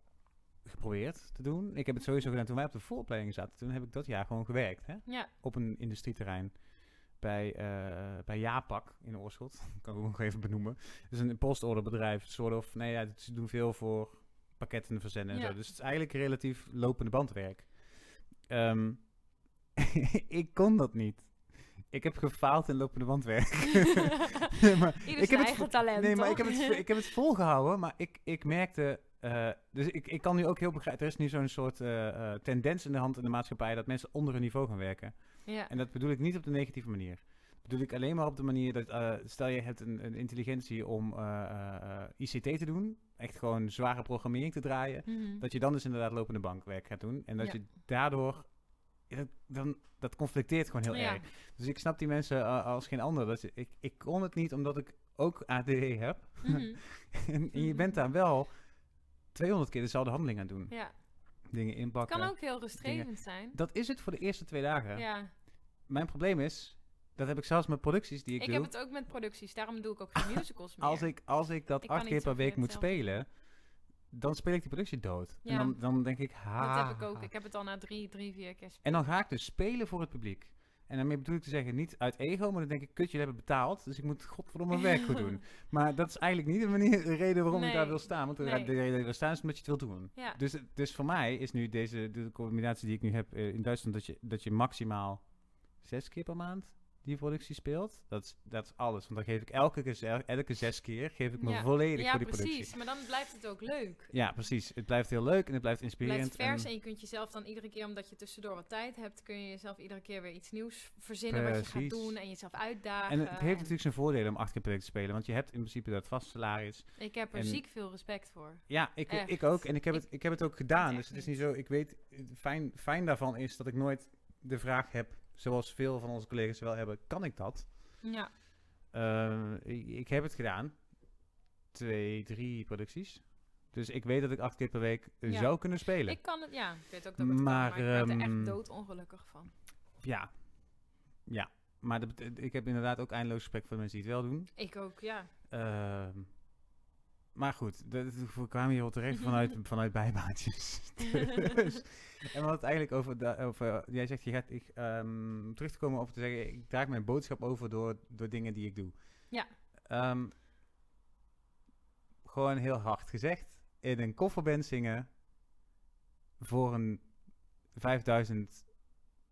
geprobeerd te doen. Ik heb het sowieso gedaan toen wij op de vooropleiding zaten. Toen heb ik dat jaar gewoon gewerkt. Hè? Ja, Op een industrieterrein. Bij, eh bij Japak in Oorschot. Dat kan ik ook nog even benoemen. Het is een postorderbedrijf. Soort of, nee ja, ze doen veel voor pakketten verzenden en Ja. zo. Dus het is eigenlijk relatief lopende bandwerk. Ehm, ik kon dat niet. Ik heb gefaald in lopende bandwerk. maar Ieder ik heb het eigen talent, Nee, maar ik heb het, ik heb het volgehouden, maar ik, ik merkte... eh, dus ik, ik kan nu ook heel begrijpen... Er is nu zo'n soort eh, eh, tendens in de hand in de maatschappij... dat mensen onder hun niveau gaan werken. ja. En dat bedoel ik niet op de negatieve manier. Dat bedoel ik alleen maar op de manier dat... stel je hebt een, een intelligentie om ICT te doen... echt gewoon zware programmering te draaien... Mhm. dat je dan dus inderdaad lopende bankwerk gaat doen. En dat Ja. je daardoor... dat, dan, dat conflicteert gewoon heel Ja. erg. Dus ik snap die mensen eh, als geen ander. Dat ik, ik kon het niet omdat ik ook ADD heb. Mhm. en, en je bent daar wel 200 keer dezelfde handeling aan doen. Ja, Dingen het inpakken. kan ook heel rustgevend zijn. Dat is het voor de eerste twee dagen. Ja, Mijn probleem is, dat heb ik zelfs met producties die ik, ik doe. heb het ook met producties. Daarom doe ik ook geen musicals meer. als, ik, als ik dat Ik acht keer per week moet hetzelfde. spelen, dan speel ik die productie dood. En dan, dan denk ik, ha. Dat heb ik ook. Ik heb het al na drie, drie vier keer En dan ga ik dus spelen voor het publiek. En daarmee bedoel ik te zeggen, niet uit ego, maar dan denk ik, kut, jullie hebben betaald, dus ik moet godverdomme mijn werk goed doen. Maar dat is eigenlijk niet de, manier, de reden waarom ik daar wil staan. Want de, Nee. de reden dat wil staan is omdat je het wil doen. Ja, Dus, dus voor mij is nu deze de combinatie die ik nu heb eh, in Duitsland, dat je, dat je maximaal zes keer per maand die productie speelt. Dat is, dat is alles. Want dan geef ik elke, keer elke zes keer geef ik me Ja. volledig ja voor die precies. productie. Maar dan blijft het ook leuk. Ja, precies. Het blijft heel leuk en het blijft Het inspirerend. blijft vers en- en je kunt jezelf dan iedere keer, omdat je tussendoor wat tijd hebt, kun je jezelf iedere keer weer iets nieuws verzinnen wat je gaat Precies. doen en jezelf uitdagen. en het heeft natuurlijk zijn voordelen om acht keer per week te spelen. Want je hebt in principe dat vast salaris. Ik heb er en- ziek veel respect voor. Ja, ik, Echt. ik ook. En ik heb, Ik- het, ik heb het ook gedaan. Dus het is niet. zo. Ik weet, het fijn, fijn daarvan is dat ik nooit de vraag heb, zoals veel van onze collega's wel hebben, kan ik dat? Ja, Eh, ik, ik heb het gedaan. Twee, drie producties. Dus ik weet dat ik acht keer per week Ja. zou kunnen spelen. ik kan het, ja, ik weet ook dat het Maar, kan, maar ik werd er ehm, echt doodongelukkig van. Ja. Ja. Maar dat ik heb inderdaad ook eindeloos respect voor mensen die het wel doen. Ik ook, ja. Ehm, maar goed, dat- we kwamen hier al terecht vanuit, vanuit bijbaantjes. Dus- en het eigenlijk over, jij zegt, je gaat, ik, ehm, terug te komen over te zeggen, ik draag mijn boodschap over door, door dingen die ik doe. Ja. Ehm, gewoon heel hard gezegd, in een kofferband zingen voor een 5000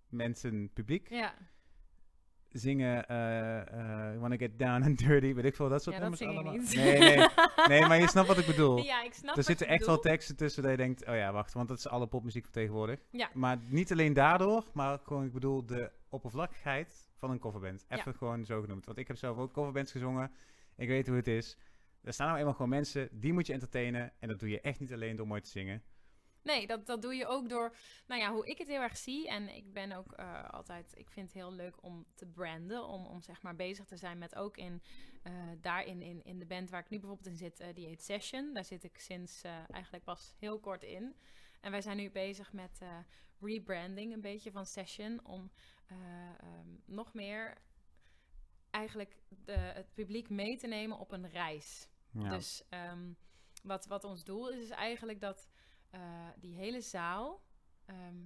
mensen publiek Ja, zingen eh Wanna Get Down and Dirty, weet ik veel, dat soort ja dat nummers zing allemaal. niet. Nee, nee, nee, maar je snapt wat ik bedoel. ja, ik snap er zitten echt wel teksten tussen dat je denkt, oh ja, wacht, want dat is alle popmuziek van tegenwoordig. Ja. Maar niet alleen daardoor, maar gewoon, ik bedoel, de oppervlakkigheid van een coverband. Ja. Even gewoon zo genoemd. Want ik heb zelf ook coverbands gezongen. Ik weet hoe het is. Er staan nou eenmaal gewoon mensen, die moet je entertainen. En dat doe je echt niet alleen door mooi te zingen. Nee, dat, dat doe je ook door, nou ja, hoe ik het heel erg zie. En ik ben ook eh, altijd, ik vind het heel leuk om te branden. Om, om zeg maar bezig te zijn met ook in, eh daarin in, in de band waar ik nu bijvoorbeeld in zit, eh, die heet Session. Daar zit ik sinds eigenlijk pas heel kort in. En wij zijn nu bezig met rebranding een beetje van Session. Om eh, ehm, nog meer eigenlijk de, het publiek mee te nemen op een reis. Ja. Dus ehm, wat, wat ons doel is, is eigenlijk dat eh, die hele zaal ehm,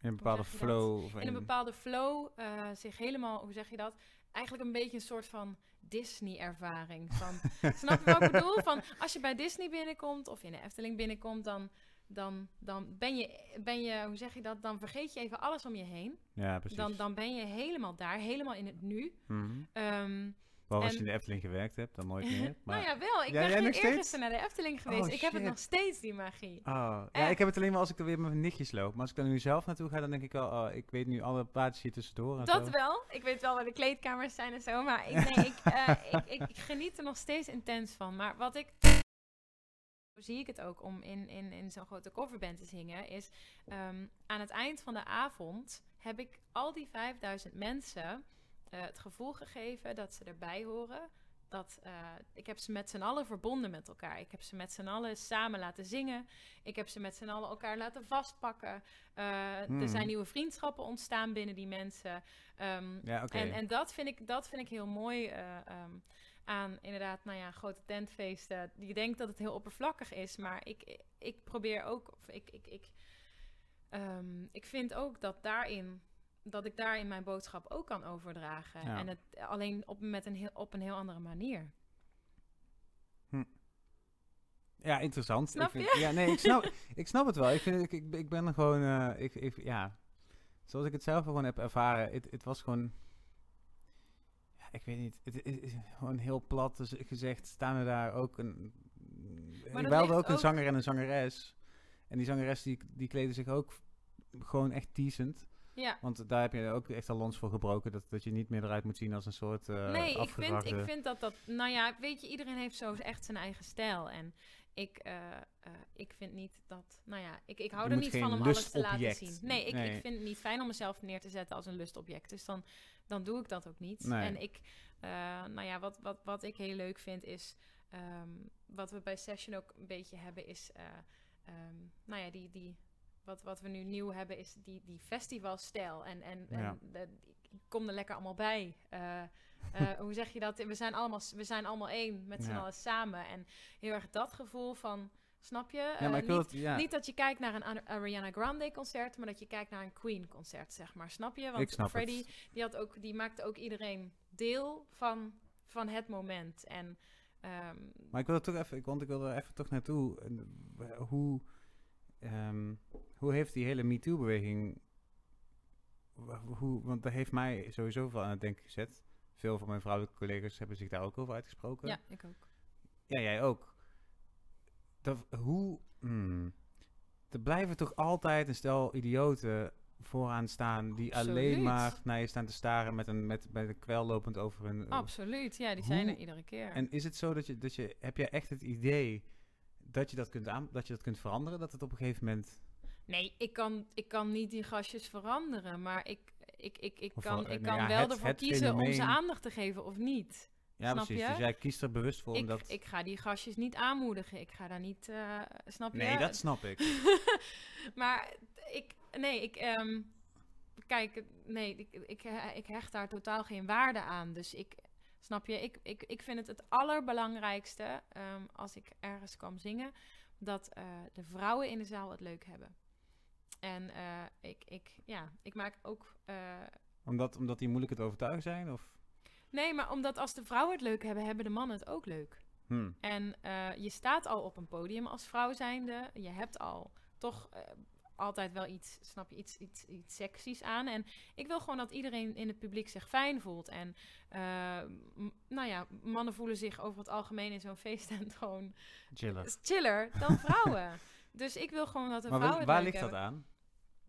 in een bepaalde flow. Of in een bepaalde flow zich helemaal, hoe zeg je dat? Eigenlijk een beetje een soort van Disney-ervaring. Van, snap je wat ik bedoel? Van, als je bij Disney binnenkomt of in de Efteling binnenkomt, dan, dan, dan ben, je, ben je, hoe zeg je dat? Dan vergeet je even alles om je heen. ja, precies. Dan, dan ben je helemaal daar, helemaal in het nu. Mhm. Ehm, Behalve als en- je in de Efteling gewerkt hebt, dan nooit meer. Maar... nou ja, wel. Ik Ja, ben geen eergisteren naar de Efteling geweest. Oh, ik heb het nog steeds, die magie. Oh, ja, ik heb het alleen maar als ik er weer met mijn nichtjes loop. Maar als ik er nu zelf naartoe ga, dan denk ik wel, oh, ik weet nu alle plaatjes hier tussendoor. En Dat zo. wel. Ik weet wel waar de kleedkamers zijn en zo. Maar ik, nee, ik, eh, ik, ik, ik geniet er nog steeds intens van. Maar wat ik. Zo zie ik het ook om in, in, in zo'n grote coverband te zingen. Is ehm, aan het eind van de avond heb ik al die 5000 mensen eh, het gevoel gegeven dat ze erbij horen. Dat, eh, ik heb ze met z'n allen verbonden met elkaar. Ik heb ze met z'n allen samen laten zingen. Ik heb ze met z'n allen elkaar laten vastpakken. Eh, Hmm. Er zijn nieuwe vriendschappen ontstaan binnen die mensen. Ehm, Ja, en, en dat, vind ik, dat vind ik heel mooi eh, ehm, aan inderdaad, nou ja, grote tentfeesten. Je denkt dat het heel oppervlakkig is, maar ik, ik probeer ook, of ik, ik, ik, ehm, ik vind ook dat daarin, dat ik daarin mijn boodschap ook kan overdragen. Ja. En het alleen op, met een heel, op een heel andere manier. Ja, interessant. Snap ik vind- Ja, nee, ik snap, ik snap het wel. Ik, vind, ik, ik, ik ben gewoon, eh, ik, ik, ja, zoals ik het zelf gewoon heb ervaren, het, het was gewoon, ja, ik weet niet, het, het is gewoon heel plat dus gezegd, staan er daar ook een, Maar hadden ligt ook een ook- zanger en een zangeres. En die zangeres die, die kleden zich ook gewoon echt decent. Ja. Want daar heb je ook echt al lons voor gebroken. Dat, dat je niet meer eruit moet zien als een soort eh nee, ik vind, ik vind dat dat... Nou ja, weet je, iedereen heeft zo echt zijn eigen stijl. En ik, eh, eh, ik vind niet dat... Nou ja, ik, ik hou Je er niet van om alles te laten zien. Nee ik, Nee. ik vind het niet fijn om mezelf neer te zetten als een lustobject. Dus dan, dan doe ik dat ook niet. Nee. En ik... nou ja, wat, wat, wat ik heel leuk vind is... ehm, wat we bij Session ook een beetje hebben is... eh, ehm, nou ja, die... die wat, wat we nu nieuw hebben is die, die festivalstijl. En, en, en de- kom er lekker allemaal bij. Eh, eh, hoe zeg je dat? We zijn allemaal, we zijn allemaal één met z'n Ja. allen samen. En heel erg dat gevoel van, snap je? Ja, Eh, maar niet, het, ja. niet dat je kijkt naar een Ari- Ariana Grande concert, maar dat je kijkt naar een Queen concert, zeg maar. Snap je? Want snap Freddie, het. die, had ook, die maakte ook iedereen deel van, van het moment. En ehm, Maar ik wil er toch even, ik- want ik wil er even toch naartoe. Hoe, ehm, hoe heeft die hele MeToo-beweging, hoe, want dat heeft mij sowieso veel aan het denken gezet. Veel van mijn vrouwelijke collega's hebben zich daar ook over uitgesproken. ja, ik ook. Ja, jij ook. Dat, hoe, hmm, er blijven toch altijd een stel idioten vooraan staan die alleen maar naar je staan te staren met een, met, met een kwel lopend over hun... Absoluut, ja, die zijn er iedere keer. En is het zo dat je, dat je, heb je echt het idee dat je dat kunt aan, dat je dat kunt veranderen? Dat het op een gegeven moment, Nee, ik kan, ik kan niet die gastjes veranderen, maar ik, ik, ik, ik kan, wel, ik nou kan ja, wel het- ervoor het kiezen om ze aandacht te geven of niet. ja Snap precies. je? Dus jij kiest er bewust voor Ik, omdat... ik ga die gastjes niet aanmoedigen. Ik ga daar niet, eh, snap je? nee, dat snap ik. maar ik, nee, ik, ehm, kijk, nee, ik, ik, ik hecht daar totaal geen waarde aan. Dus ik, snap je, ik, ik, ik vind het het allerbelangrijkste ehm, als ik ergens kwam zingen, dat eh, de vrouwen in de zaal het leuk hebben. En eh, ik, ik, ja, ik maak ook. eh, Omdat, omdat die moeilijk te overtuigen zijn? Of? nee, maar omdat als de vrouwen het leuk hebben, hebben de mannen het ook leuk. Hm. En je staat al op een podium als vrouw zijnde. Je hebt al toch altijd wel iets, snap je, iets, iets, iets seksies aan. En ik wil gewoon dat iedereen in het publiek zich fijn voelt. En eh, nou ja, mannen voelen zich over het algemeen in zo'n feesttent gewoon Chiller. chiller dan vrouwen. dus ik wil gewoon dat de Maar vrouwen waar, ligt dat aan?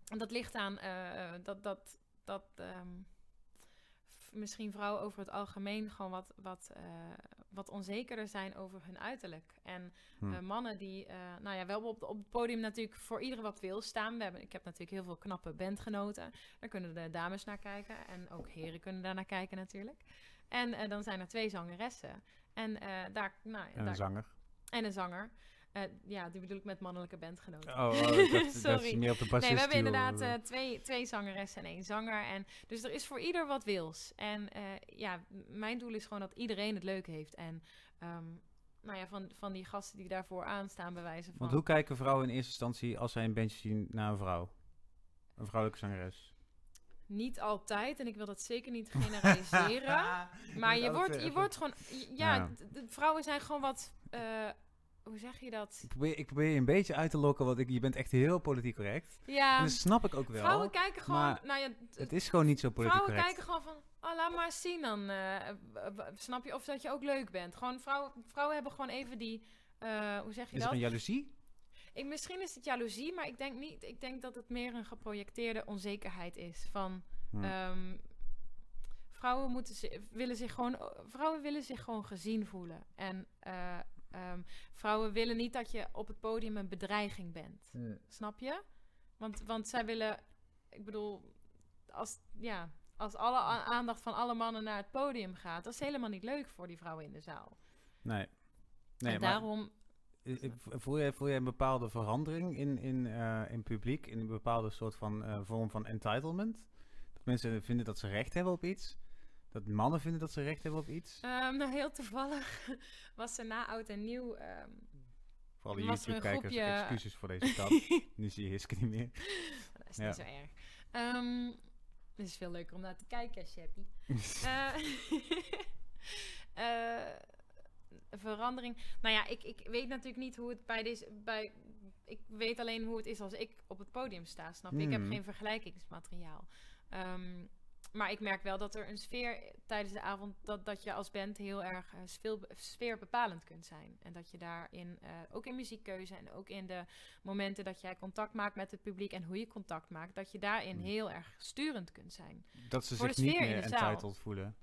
En dat ligt aan eh, dat, dat, dat ehm, misschien vrouwen over het algemeen gewoon wat, wat, eh, wat onzekerder zijn over hun uiterlijk. En Hm. eh, mannen die, eh, nou ja, wel op, op het podium natuurlijk voor iedereen wat wil staan. We hebben, ik heb natuurlijk heel veel knappe bandgenoten. Daar kunnen de dames naar kijken. En ook heren kunnen daar naar kijken natuurlijk. En dan zijn er twee zangeressen. En daar, nou, En een daar, zanger. en een zanger. Eh, ja, die bedoel ik met mannelijke bandgenoten. Oh, oh dat, dat is Sorry. meer op de bassist. Nee, we hebben inderdaad eh. eh, twee, twee zangeressen en één zanger. En, dus er is voor ieder wat wils. En eh, ja, mijn doel is gewoon dat iedereen het leuk heeft. En ehm, nou ja, van, van die gasten die daarvoor aanstaan, bij wijze van... Want hoe kijken vrouwen in eerste instantie als zij een bandje zien naar een vrouw? Een vrouwelijke zangeres. Niet altijd, en ik wil dat zeker niet generaliseren. maar je wordt, je wordt gewoon... Ja, de vrouwen zijn gewoon wat... eh, hoe zeg je dat? Ik probeer, ik probeer je een beetje uit te lokken, want ik, je bent echt heel politiek correct. Ja, en dat snap ik ook wel. vrouwen kijken gewoon... nou ja, Het is gewoon niet zo politiek Vrouwen correct. kijken gewoon van, oh, laat maar eens zien dan. eh, snap je? Of dat je ook leuk bent. Gewoon vrouwen, vrouwen hebben gewoon even die, eh, hoe zeg je Is dat? een jaloezie? Ik, misschien is het jaloezie, maar ik denk niet. Ik denk dat het meer een geprojecteerde onzekerheid is. Van Hm. ehm, vrouwen moeten willen zich gewoon, vrouwen willen zich gewoon gezien voelen. En eh, ehm, vrouwen willen niet dat je op het podium een bedreiging bent. Snap je? Want, want zij willen, ik bedoel, als, ja, als alle aandacht van alle mannen naar het podium gaat, dat is helemaal niet leuk voor die vrouwen in de zaal. Nee. Nee, en maar daarom, voel, jij, voel jij een bepaalde verandering in, in, eh, in publiek, in een bepaalde soort van eh, vorm van entitlement? Dat mensen vinden dat ze recht hebben op iets? Dat mannen vinden dat ze recht hebben op iets? ehm, nou heel toevallig was er na oud en nieuw. Vooral de was er een YouTube-kijkers, groepje- excuses voor deze stap. nu zie je Hiske niet meer. dat is Ja. niet zo erg. Ehm, het is veel leuker om naar te kijken, Sheppy. Eh, eh, verandering. Nou ja, ik, ik weet natuurlijk niet hoe het bij deze. Bij, ik weet alleen hoe het is als ik op het podium sta. Snap je? Ik heb Mhm. geen vergelijkingsmateriaal. Ehm, maar ik merk wel dat er een sfeer tijdens de avond. dat, dat je als band heel erg eh, sfeer, sfeerbepalend kunt zijn. En dat je daarin, eh, ook in muziekkeuze en ook in de momenten dat jij contact maakt met het publiek. en hoe je contact maakt. dat je daarin Mhm. heel erg sturend kunt zijn. Dat ze Voor zich niet meer entitled voelen.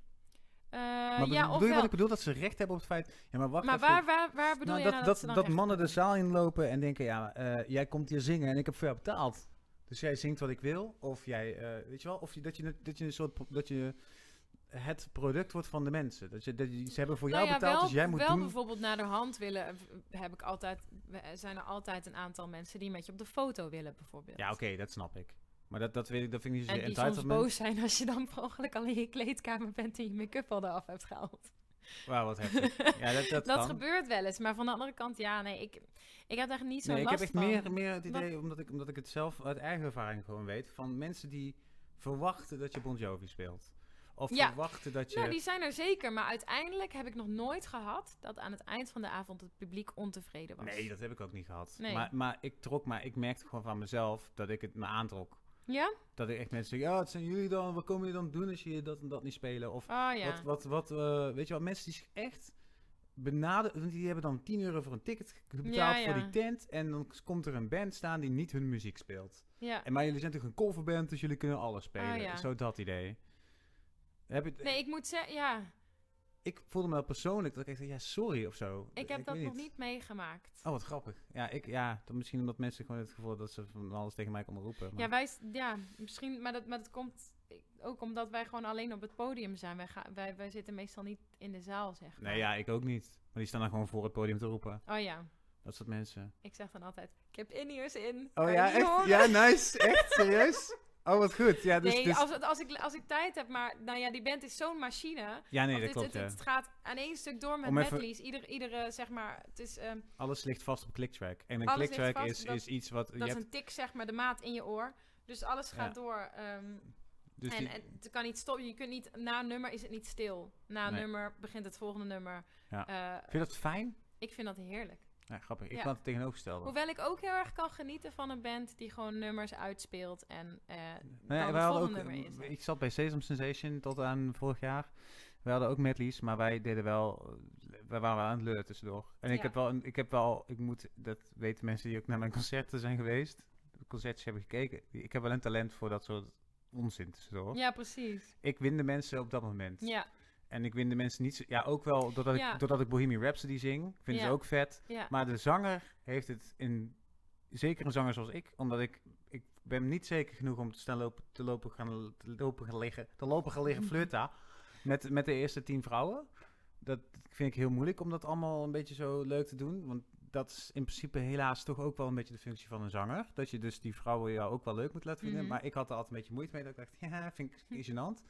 Maar bedoel, ja, bedoel je ofwel. wat ik bedoel? Dat ze recht hebben op het feit... Ja, maar wacht Maar even. waar, waar, waar bedoel Nou, je dat, nou dat, dat mannen de zaal inlopen en denken, ja, eh, jij komt hier zingen en ik heb voor jou betaald. Dus jij zingt wat ik wil. Of jij, eh, weet je wel, of je, dat, je, dat je een soort, dat je het product wordt van de mensen. Dat je, dat je, ze hebben voor jou Nou ja, betaald, wel, dus jij moet wel doen. bijvoorbeeld naar de hand willen, eh, heb ik altijd, zijn er altijd een aantal mensen die met je op de foto willen, bijvoorbeeld. Ja, oké, dat snap ik. Maar dat, dat, weet ik, dat vind ik niet En zozeer die soms boos zijn als je dan per ongeluk al in je kleedkamer bent en je make-up al eraf hebt gehaald. Wauw, wat heftig. Ja, dat, dat, Dat gebeurt wel eens, maar van de andere kant, ja, nee, ik, ik heb daar niet zo Nee, ik last heb echt van. meer, meer het idee, omdat ik, omdat ik het zelf uit eigen ervaring gewoon weet, van mensen die verwachten dat je Bon Jovi speelt. Of Ja. verwachten dat je... Nou, die zijn er zeker, maar uiteindelijk heb ik nog nooit gehad dat aan het eind van de avond het publiek ontevreden was. Nee, dat heb ik ook niet gehad. Nee. Maar, maar ik trok, maar ik merkte gewoon van mezelf dat ik het me aantrok. Ja? Dat ik echt mensen zeg, ja, wat zijn jullie dan? Wat komen jullie dan doen als je dat en dat niet spelen? Of Oh ja. wat, wat, wat eh, weet je wel, mensen die zich echt benaderen, want die hebben dan 10 euro voor een ticket betaald Ja, voor die tent. En dan komt er een band staan die niet hun muziek speelt. ja. En maar jullie zijn toch een coverband, dus jullie kunnen alles spelen. Ah, ja. Zo dat idee. Heb je, Nee, ik moet zeggen, ja, Ik voelde me wel persoonlijk dat ik echt, ja, sorry of zo. ik heb dat nog niet meegemaakt. Oh, wat grappig. Ja, ik, ja, dan misschien omdat mensen gewoon het gevoel dat ze van alles tegen mij konden roepen. maar- Ja, wij, ja, misschien, maar dat, maar dat komt ook omdat wij gewoon alleen op het podium zijn. Wij, gaan, wij, wij zitten meestal niet in de zaal, zeg maar. Nee, ja, ik ook niet. Maar die staan dan gewoon voor het podium te roepen. Oh ja, Dat soort mensen. ik zeg dan altijd, ik heb in-ears in. Oh ja, echt? horen? Ja, nice. Echt? Serieus? Oh, wat goed. Ja, dus, nee, dus- als, als, ik, als ik tijd heb, maar nou ja, die band is zo'n machine. Ja, nee, dat dit- klopt, het, ja. het gaat aan één stuk door met even- medleys. Ieder, iedere, zeg maar, het is, ehm, Alles ligt vast op clicktrack. En een clicktrack is, dat- is iets wat... je dat is hebt- een tik, zeg maar, de maat in je oor. Dus alles gaat Ja. door. ehm, dus en, die- en het kan niet stoppen. Je kunt niet, na een nummer is het niet stil. Na een Nee. nummer begint het volgende nummer. Ja. Eh, Vind je dat fijn? ik vind dat heerlijk. Ja, grappig. Ik Ja. kan het tegenovergestelde. Hoewel ik ook heel erg kan genieten van een band die gewoon nummers uitspeelt en Nee, dan wij hadden volgende ook, nummer is. ik zat bij Sesame Sensation tot aan vorig jaar. We hadden ook medleys, maar wij deden wel, wij waren wel aan het leuren tussendoor. En ik heb wel, ik heb wel, ik moet, dat weten mensen die ook naar mijn concerten zijn geweest, concertjes hebben gekeken. Ik heb wel een talent voor dat soort onzin tussendoor. Ja, precies. Ik win de mensen op dat moment. Ja, En ik win de mensen niet zo, ja ook wel doordat, Ja. ik, doordat ik Bohemian Rhapsody zing, vinden ze ook vet. Maar de zanger heeft het in, zeker een zanger zoals ik, omdat ik, ik ben niet zeker genoeg om te staan lopen, te lopen gaan, te lopen gaan liggen, te lopen gaan liggen flirten met, met de eerste tien vrouwen. Dat vind ik heel moeilijk om dat allemaal een beetje zo leuk te doen, want dat is in principe helaas toch ook wel een beetje de functie van een zanger. Dat je dus die vrouwen jou ook wel leuk moet laten vinden. Mhm. Maar ik had er altijd een beetje moeite mee. Dat ik dacht, ja, vind ik gênant.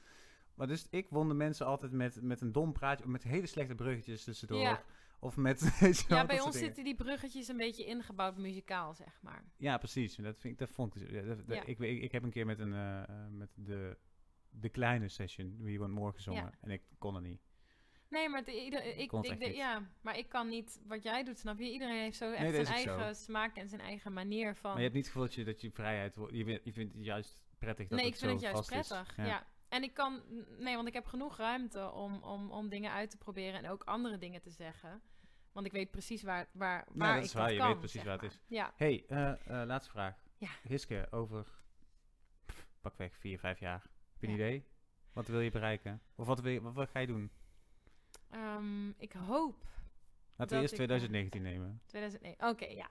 Maar dus ik won de mensen altijd met, met een dom praatje. Of met hele slechte bruggetjes tussendoor. Ja. Of met... weet je wel, Ja, bij ons zitten die bruggetjes een beetje ingebouwd muzikaal, zeg maar. Ja, precies. Dat, vind ik, dat vond ik... dus- ja, dat- dat- Ja. Ik, ik, ik heb een keer met, een, eh, met de, de kleine session, wie wordt morgen gezongen. Ja. En ik kon er niet. Nee, maar ieder, ik, ik, de- ja, maar ik kan niet wat jij doet, snap je? Iedereen heeft zo echt Nee, zijn eigen smaak en zijn eigen manier van. Maar je hebt niet het gevoel dat je, dat je vrijheid... wordt- Je, vindt- je vindt het juist prettig dat nee, ik het vind zo het juist prettig. Ja. En ik kan, nee, want ik heb genoeg ruimte om, om, om dingen uit te proberen en ook andere dingen te zeggen. Want ik weet precies waar, waar, waar dat ik is waar. Je kan, weet precies waar het is. Ja, hey, eh, eh, laatste vraag. Ja. Hiske, over pff, pakweg vier, vijf jaar. Heb je een Ja. idee? Wat wil je bereiken? Of wat, wil je, wat, wat ga je doen? Ehm, ik hoop Laten we eerst ik, 2019 nemen. 2009. Oké, ja.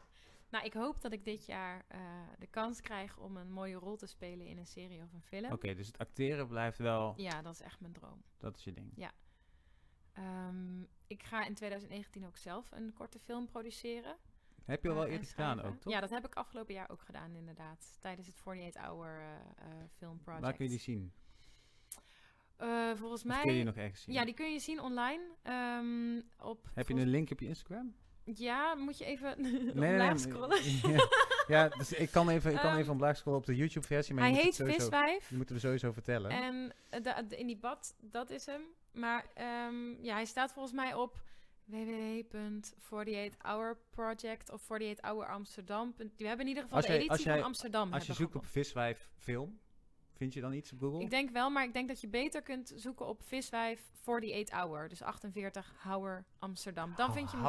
Nou, ik hoop dat ik dit jaar eh, de kans krijg om een mooie rol te spelen in een serie of een film. Oké, dus het acteren blijft wel... Ja, dat is echt mijn droom. Dat is je ding. Ehm, ik ga in 2019 ook zelf een korte film produceren. Heb je al wel eh, en eerder gedaan ook, toch? Ja, dat heb ik afgelopen jaar ook gedaan, inderdaad. Tijdens het 48-hour eh eh, film project. Waar kun je die zien? Eh, volgens Of mij... kun je nog ergens zien? Ja, die kun je zien online. ehm, op, Heb je een link op je Instagram? Ja, moet je even nee, omlaag nee, scrollen. ja, ja, dus ik kan even, ik kan Ehm, even omlaag scrollen op de YouTube-versie, maar Hij je heet sowieso, Viswijf. je moet hem sowieso vertellen. En eh, de- in die bad, dat is hem. Maar ehm, ja, hij staat volgens mij op www.48hourproject of 48hour Amsterdam. We hebben in ieder geval Als de jij- editie jij- van Amsterdam. Als je zoekt op viswijf film, vind je dan iets op Google? Ik denk wel, maar ik denk dat je beter kunt zoeken op Viswijf 48 Hour. Dus 48 Hour Amsterdam. Dan vind je hem.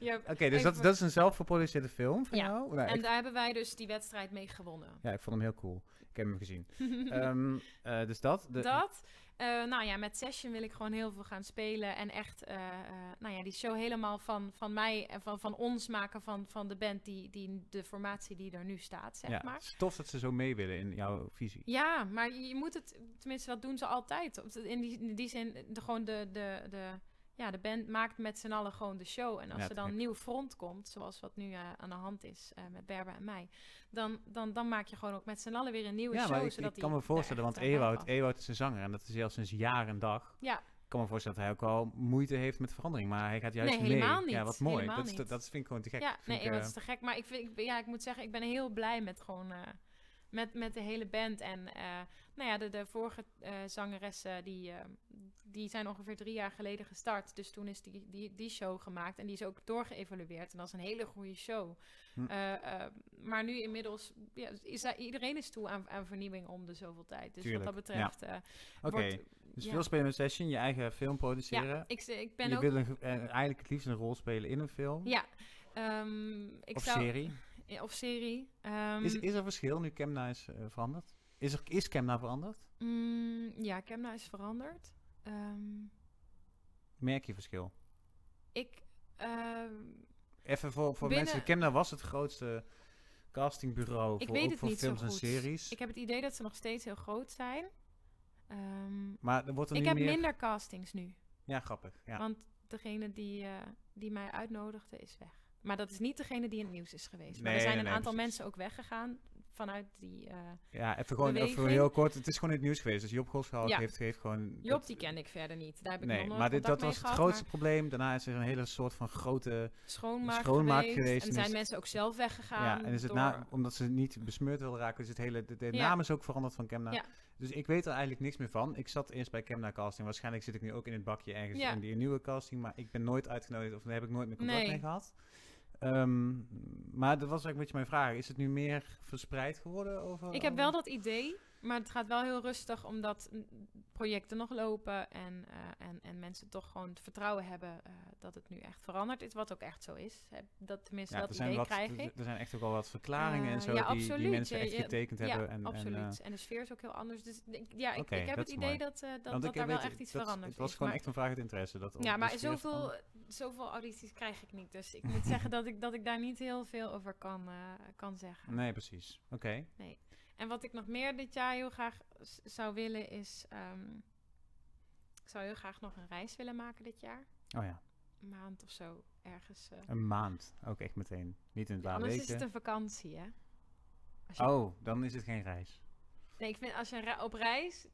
Hebt- Oké, dus dat, dat is een zelfgeproduceerde film van Ja, jou? Nou, En ik, daar hebben wij dus die wedstrijd mee gewonnen. ja, ik vond hem heel cool. Ik heb hem gezien. Ehm, eh, dus dat. De, dat. Eh, nou ja, met Session wil ik gewoon heel veel gaan spelen. En echt, eh, eh, nou ja, die show helemaal van, van mij en van, van ons maken van, van de band, die, die, de formatie die er nu staat, zeg ja, maar. het is tof dat ze zo mee willen in jouw visie. Ja, maar je moet het, tenminste, dat doen ze altijd. In die, in die zin, de, gewoon de, de, de, ja, de band maakt met z'n allen gewoon de show. En als Ja, er dan een nieuw front komt, zoals wat nu eh, aan de hand is eh, met Berber en mij, dan, dan, dan maak je gewoon ook met z'n allen weer een nieuwe Ja, show. maar ik, zodat ik kan me voorstellen, want Ewout. Ewout is een zanger en dat is al sinds jaar en dag. Ja, Ik kan me voorstellen dat hij ook al moeite heeft met verandering, maar hij gaat juist Nee, mee. helemaal Ja, niet. wat mooi. Helemaal Dat, is, dat vind ik gewoon te gek. Ja, Vind nee, ik, Ewout eh, is te gek. Maar ik, vind, ik, ja, ik moet zeggen, ik ben heel blij met gewoon... met, met de hele band. En nou ja, de, de vorige zangeressen, die, die zijn ongeveer drie jaar geleden gestart. Dus toen is die, die, die show gemaakt. En die is ook doorgeëvalueerd. En dat is een hele goede show. Hm. Eh, eh, maar nu inmiddels... Ja, is daar- iedereen is toe aan, aan vernieuwing om de zoveel tijd. Dus Tuurlijk, wat dat betreft... eh, Oké, dus ja. veel spelen met session, je eigen film produceren. Ja, ik, ik ben je ook... wil een, eigenlijk het liefst een rol spelen in een film Ja, ehm, ik of zou, serie. Of serie. Ehm, Is, is er verschil nu Camna is veranderd? Is, er, is Camna veranderd? Mm, ja, Camna is veranderd. Ehm, Merk je verschil? ik, ehm, Even voor, voor Binnen- mensen, Camna was het grootste castingbureau Ik voor, weet het voor niet zo films en goed. series. ik heb het idee dat ze nog steeds heel groot zijn. Ehm, maar er wordt er ik nu heb meer... minder castings nu. Ja, grappig. Ja. Want degene die, eh, die mij uitnodigde is weg. Maar dat is niet degene die in het nieuws is geweest. maar er zijn nee, een nee, aantal precies. mensen ook weggegaan vanuit die... eh, Ja, even gewoon even heel kort. Het is gewoon in het nieuws geweest. Dus Job Ja. heeft, heeft gewoon... Job, dat- die ken ik verder niet. Daar heb ik Nee, nog nooit maar dit, dat was het grootste maar probleem. Daarna is er een hele soort van grote... schoonmaak, schoonmaak geweest. geweest En en zijn is- mensen ook zelf weggegaan. ja, en is het door- na, omdat ze niet besmeurd wilden raken, is het hele... De, de Ja. naam is ook veranderd van Kemna. Ja. Dus ik weet er eigenlijk niks meer van. Ik zat eerst bij Kemna Casting. Waarschijnlijk zit ik nu ook in het bakje ergens Ja. in die nieuwe casting. Maar ik ben nooit uitgenodigd of daar heb ik nooit meer contact Nee. mee gehad. Ehm, maar dat was eigenlijk een beetje mijn vraag. Is het nu meer verspreid geworden? Over, Ik heb wel dat idee, maar het gaat wel heel rustig omdat projecten nog lopen en, eh, en, en mensen toch gewoon het vertrouwen hebben eh, dat het nu echt veranderd is, wat ook echt zo is. Dat tenminste, Ja, er dat zijn, idee wat, krijg ik. er zijn echt ook wel wat verklaringen en Eh, zo ja, die, mensen echt getekend ja, hebben. En, absoluut. En, En, de sfeer is ook heel anders. Dus ik- ja, ik, heb het is idee mooi. dat, dat, dat daar wel echt iets veranderd Het was is. gewoon Maar- echt een vraag uit interesse. Dat ja, maar zoveel. Zoveel audities krijg ik niet. Dus ik moet zeggen dat ik, dat ik daar niet heel veel over kan, eh, kan zeggen. Nee, precies. Oké. En wat ik nog meer dit jaar heel graag zou willen is... ehm, ik zou heel graag nog een reis willen maken dit jaar. Oh ja. maand of zo ergens. eh. Een maand, ook echt meteen. Niet in een Ja, anders is weken. het een vakantie, hè? Je- Oh, dan is het geen reis. Nee, ik vind als je op reis,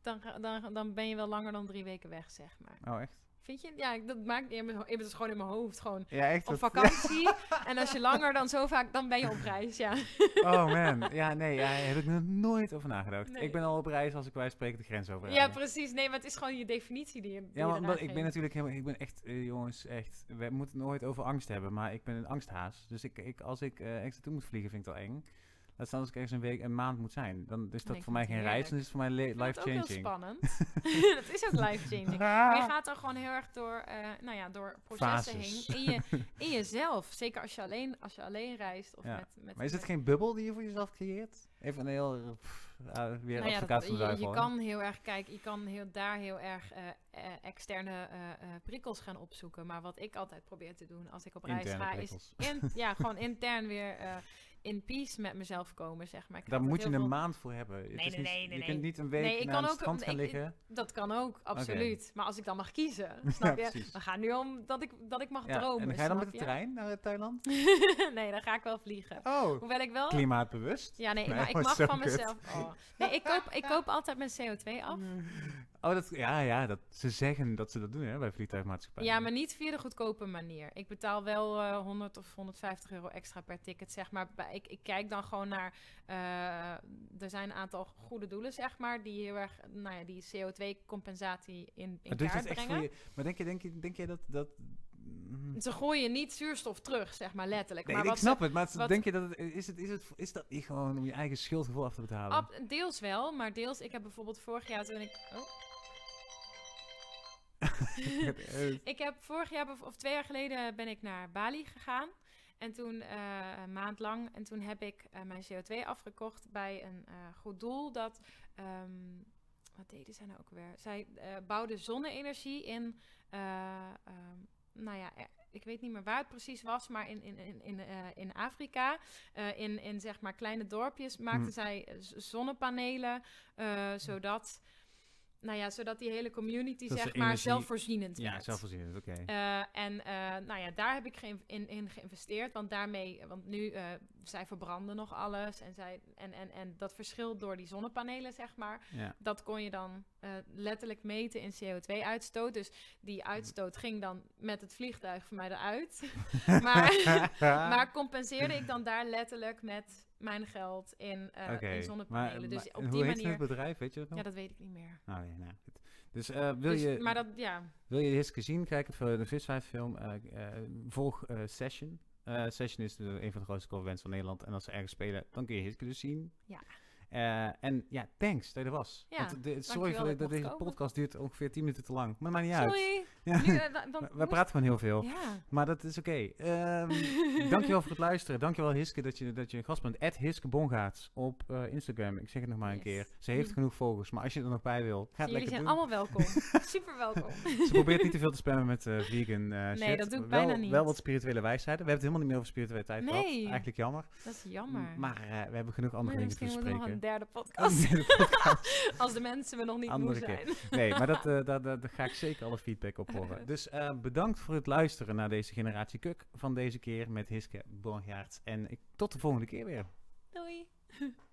dan, dan, dan ben je wel langer dan drie weken weg, zeg maar. Oh, echt? Vind je? Ja, dat maakt niet in mijn ho- ik ben dus gewoon in mijn hoofd. Gewoon Ja, echt? op vakantie. en als je langer dan zo vaak, dan ben je op reis, ja. Oh man, ja nee, ja, daar heb ik nog nooit over nagedacht. Nee. Ik ben al op reis als ik wij spreken de grens over. Ja, precies. Nee, maar het is gewoon je definitie die je. die Ja, omdat ik ben natuurlijk helemaal, ik ben echt, eh, jongens, echt, we moeten het nooit over angst hebben, maar ik ben een angsthaas. Dus ik, ik, als ik eh ergens naartoe moet vliegen, vind ik het al eng. Laat staan als ik ergens een week, een maand moet zijn. Dan is dat voor mij geen reis, dan is het voor mij vind het ook heel life-changing. spannend. het is ook life-changing. Maar je gaat er gewoon heel erg door, eh, nou ja, door processen Fases. heen. In, je, in jezelf. Zeker als je alleen, als je alleen reist. Of Ja. met, met, Maar is het geen bubbel die je voor jezelf creëert? Even een heel, eh, pff, ah, weer Nou ja, dat- je, je kan heel erg kijken, je kan heel, daar heel erg externe prikkels gaan opzoeken. Maar wat ik altijd probeer te doen als ik op reis Interne ga, prikkels. is in, ja, gewoon intern weer in peace met mezelf komen, zeg maar. Ik Daar moet je een veel- maand voor hebben. Het Nee, is nee, niet- nee, nee, Je kunt niet een week Nee, ik naar kan ook- strand gaan ik- liggen. Dat kan ook, absoluut. Maar als ik dan mag kiezen, snap je? Dan gaat nu om dat ik, dat ik mag Ja, dromen. en ga je dan met de trein naar Thailand? nee, dan ga ik wel vliegen. Oh, Hoewel ik wel... klimaatbewust. Ja, nee, Nee, maar ik maar mag van kut. mezelf... Oh. Nee, ik koop, ik koop altijd mijn CO2 af. Oh, dat, ja, ja dat, ze zeggen dat ze dat doen hè, bij vliegtuigmaatschappijen. Ja, maar niet via de goedkope manier. Ik betaal wel eh 100 of 150 euro extra per ticket, zeg maar. Ik, ik kijk dan gewoon naar... eh, er zijn een aantal goede doelen, zeg maar, die heel erg, nou ja, die CO2-compensatie in, in Maar kaart brengen. je... Maar denk je, denk je, denk je dat... dat mm, Ze gooien niet zuurstof terug, zeg maar, letterlijk. Nee, maar ik wat snap het, maar wat- denk je dat het, is, het, is, het, is dat niet gewoon om je eigen schuldgevoel af te betalen? Ab- deels wel, maar deels... Ik heb bijvoorbeeld vorig jaar toen ik... Oh. Ik heb vorig jaar, of twee jaar geleden, ben ik naar Bali gegaan. En toen eh, een maand lang. En toen heb ik eh, mijn CO2 afgekocht bij een eh, goed doel. Dat, ehm, wat deden zij nou ook weer? Zij bouwden zonne-energie in, eh, ehm, nou ja, ik weet niet meer waar het precies was, maar in, in, in, in, in Afrika, in, in zeg maar kleine dorpjes, maakten Hmm. zij zonnepanelen, eh, zodat... Nou ja, zodat die hele community, zeg maar, energie- zelfvoorzienend ja, werd. zelfvoorzienend, oké. Eh, en eh, nou ja, daar heb ik geïn- in, in geïnvesteerd. Want daarmee, want nu, eh, zij verbranden nog alles. En, zij, en, en, en dat verschil door die zonnepanelen, zeg maar. ja. Dat kon je dan letterlijk meten in CO2-uitstoot. Dus die uitstoot ging dan met het vliegtuig voor mij eruit. maar, maar compenseerde ik dan daar letterlijk met mijn geld in, eh, Oké, in zonnepanelen. maar- dus maar op die manier... het bedrijf, weet je dat nog? Ja, dat weet ik niet meer. Oh, ja, nou, goed. Dus eh, wil, Dus- je, maar dat, ja, wil je Hiske zien, kijk even de Visvijf film. eh, eh, volg eh, Session. Eh, Session is de, een van de grootste coverbands van Nederland. En als ze ergens spelen, dan kun je Hiske dus zien. Ja. Eh, en ja, thanks dat je er was. Ja, Want de, sorry voor dat dat deze podcast duurt ongeveer 10 minuten te lang. Maar maakt niet uit. Ja. Nu, eh, We- we praten gewoon heel veel. Ja. Maar dat is oké. Ehm, dankjewel voor het luisteren. Dankjewel Hiske dat je, dat je een gast bent. Ed Hiske Bongaerts op eh, Instagram. Ik zeg het nog maar een keer. Ze heeft Mm. genoeg volgers. Maar als je er nog bij wil, ga het Jullie lekker zijn doen. allemaal welkom. Super welkom. Ze probeert niet te veel te spammen met eh, vegan eh shit. dat doe ik wel, bijna niet. Wel wat spirituele wijsheden. We hebben het helemaal niet meer over spiritualiteit gehad. Nee. Eigenlijk jammer. Dat is jammer. Maar we hebben genoeg andere dingen te we nog een bespreken. derde podcast. Andere podcast. Als de mensen me nog niet Andere moe keer. zijn. Nee, maar dat, daar, daar, daar ga ik zeker alle feedback op horen. Dus eh, bedankt voor het luisteren naar deze generatie Kuk van deze keer met Hiske Bongaerts. En ik, tot de volgende keer weer. Doei.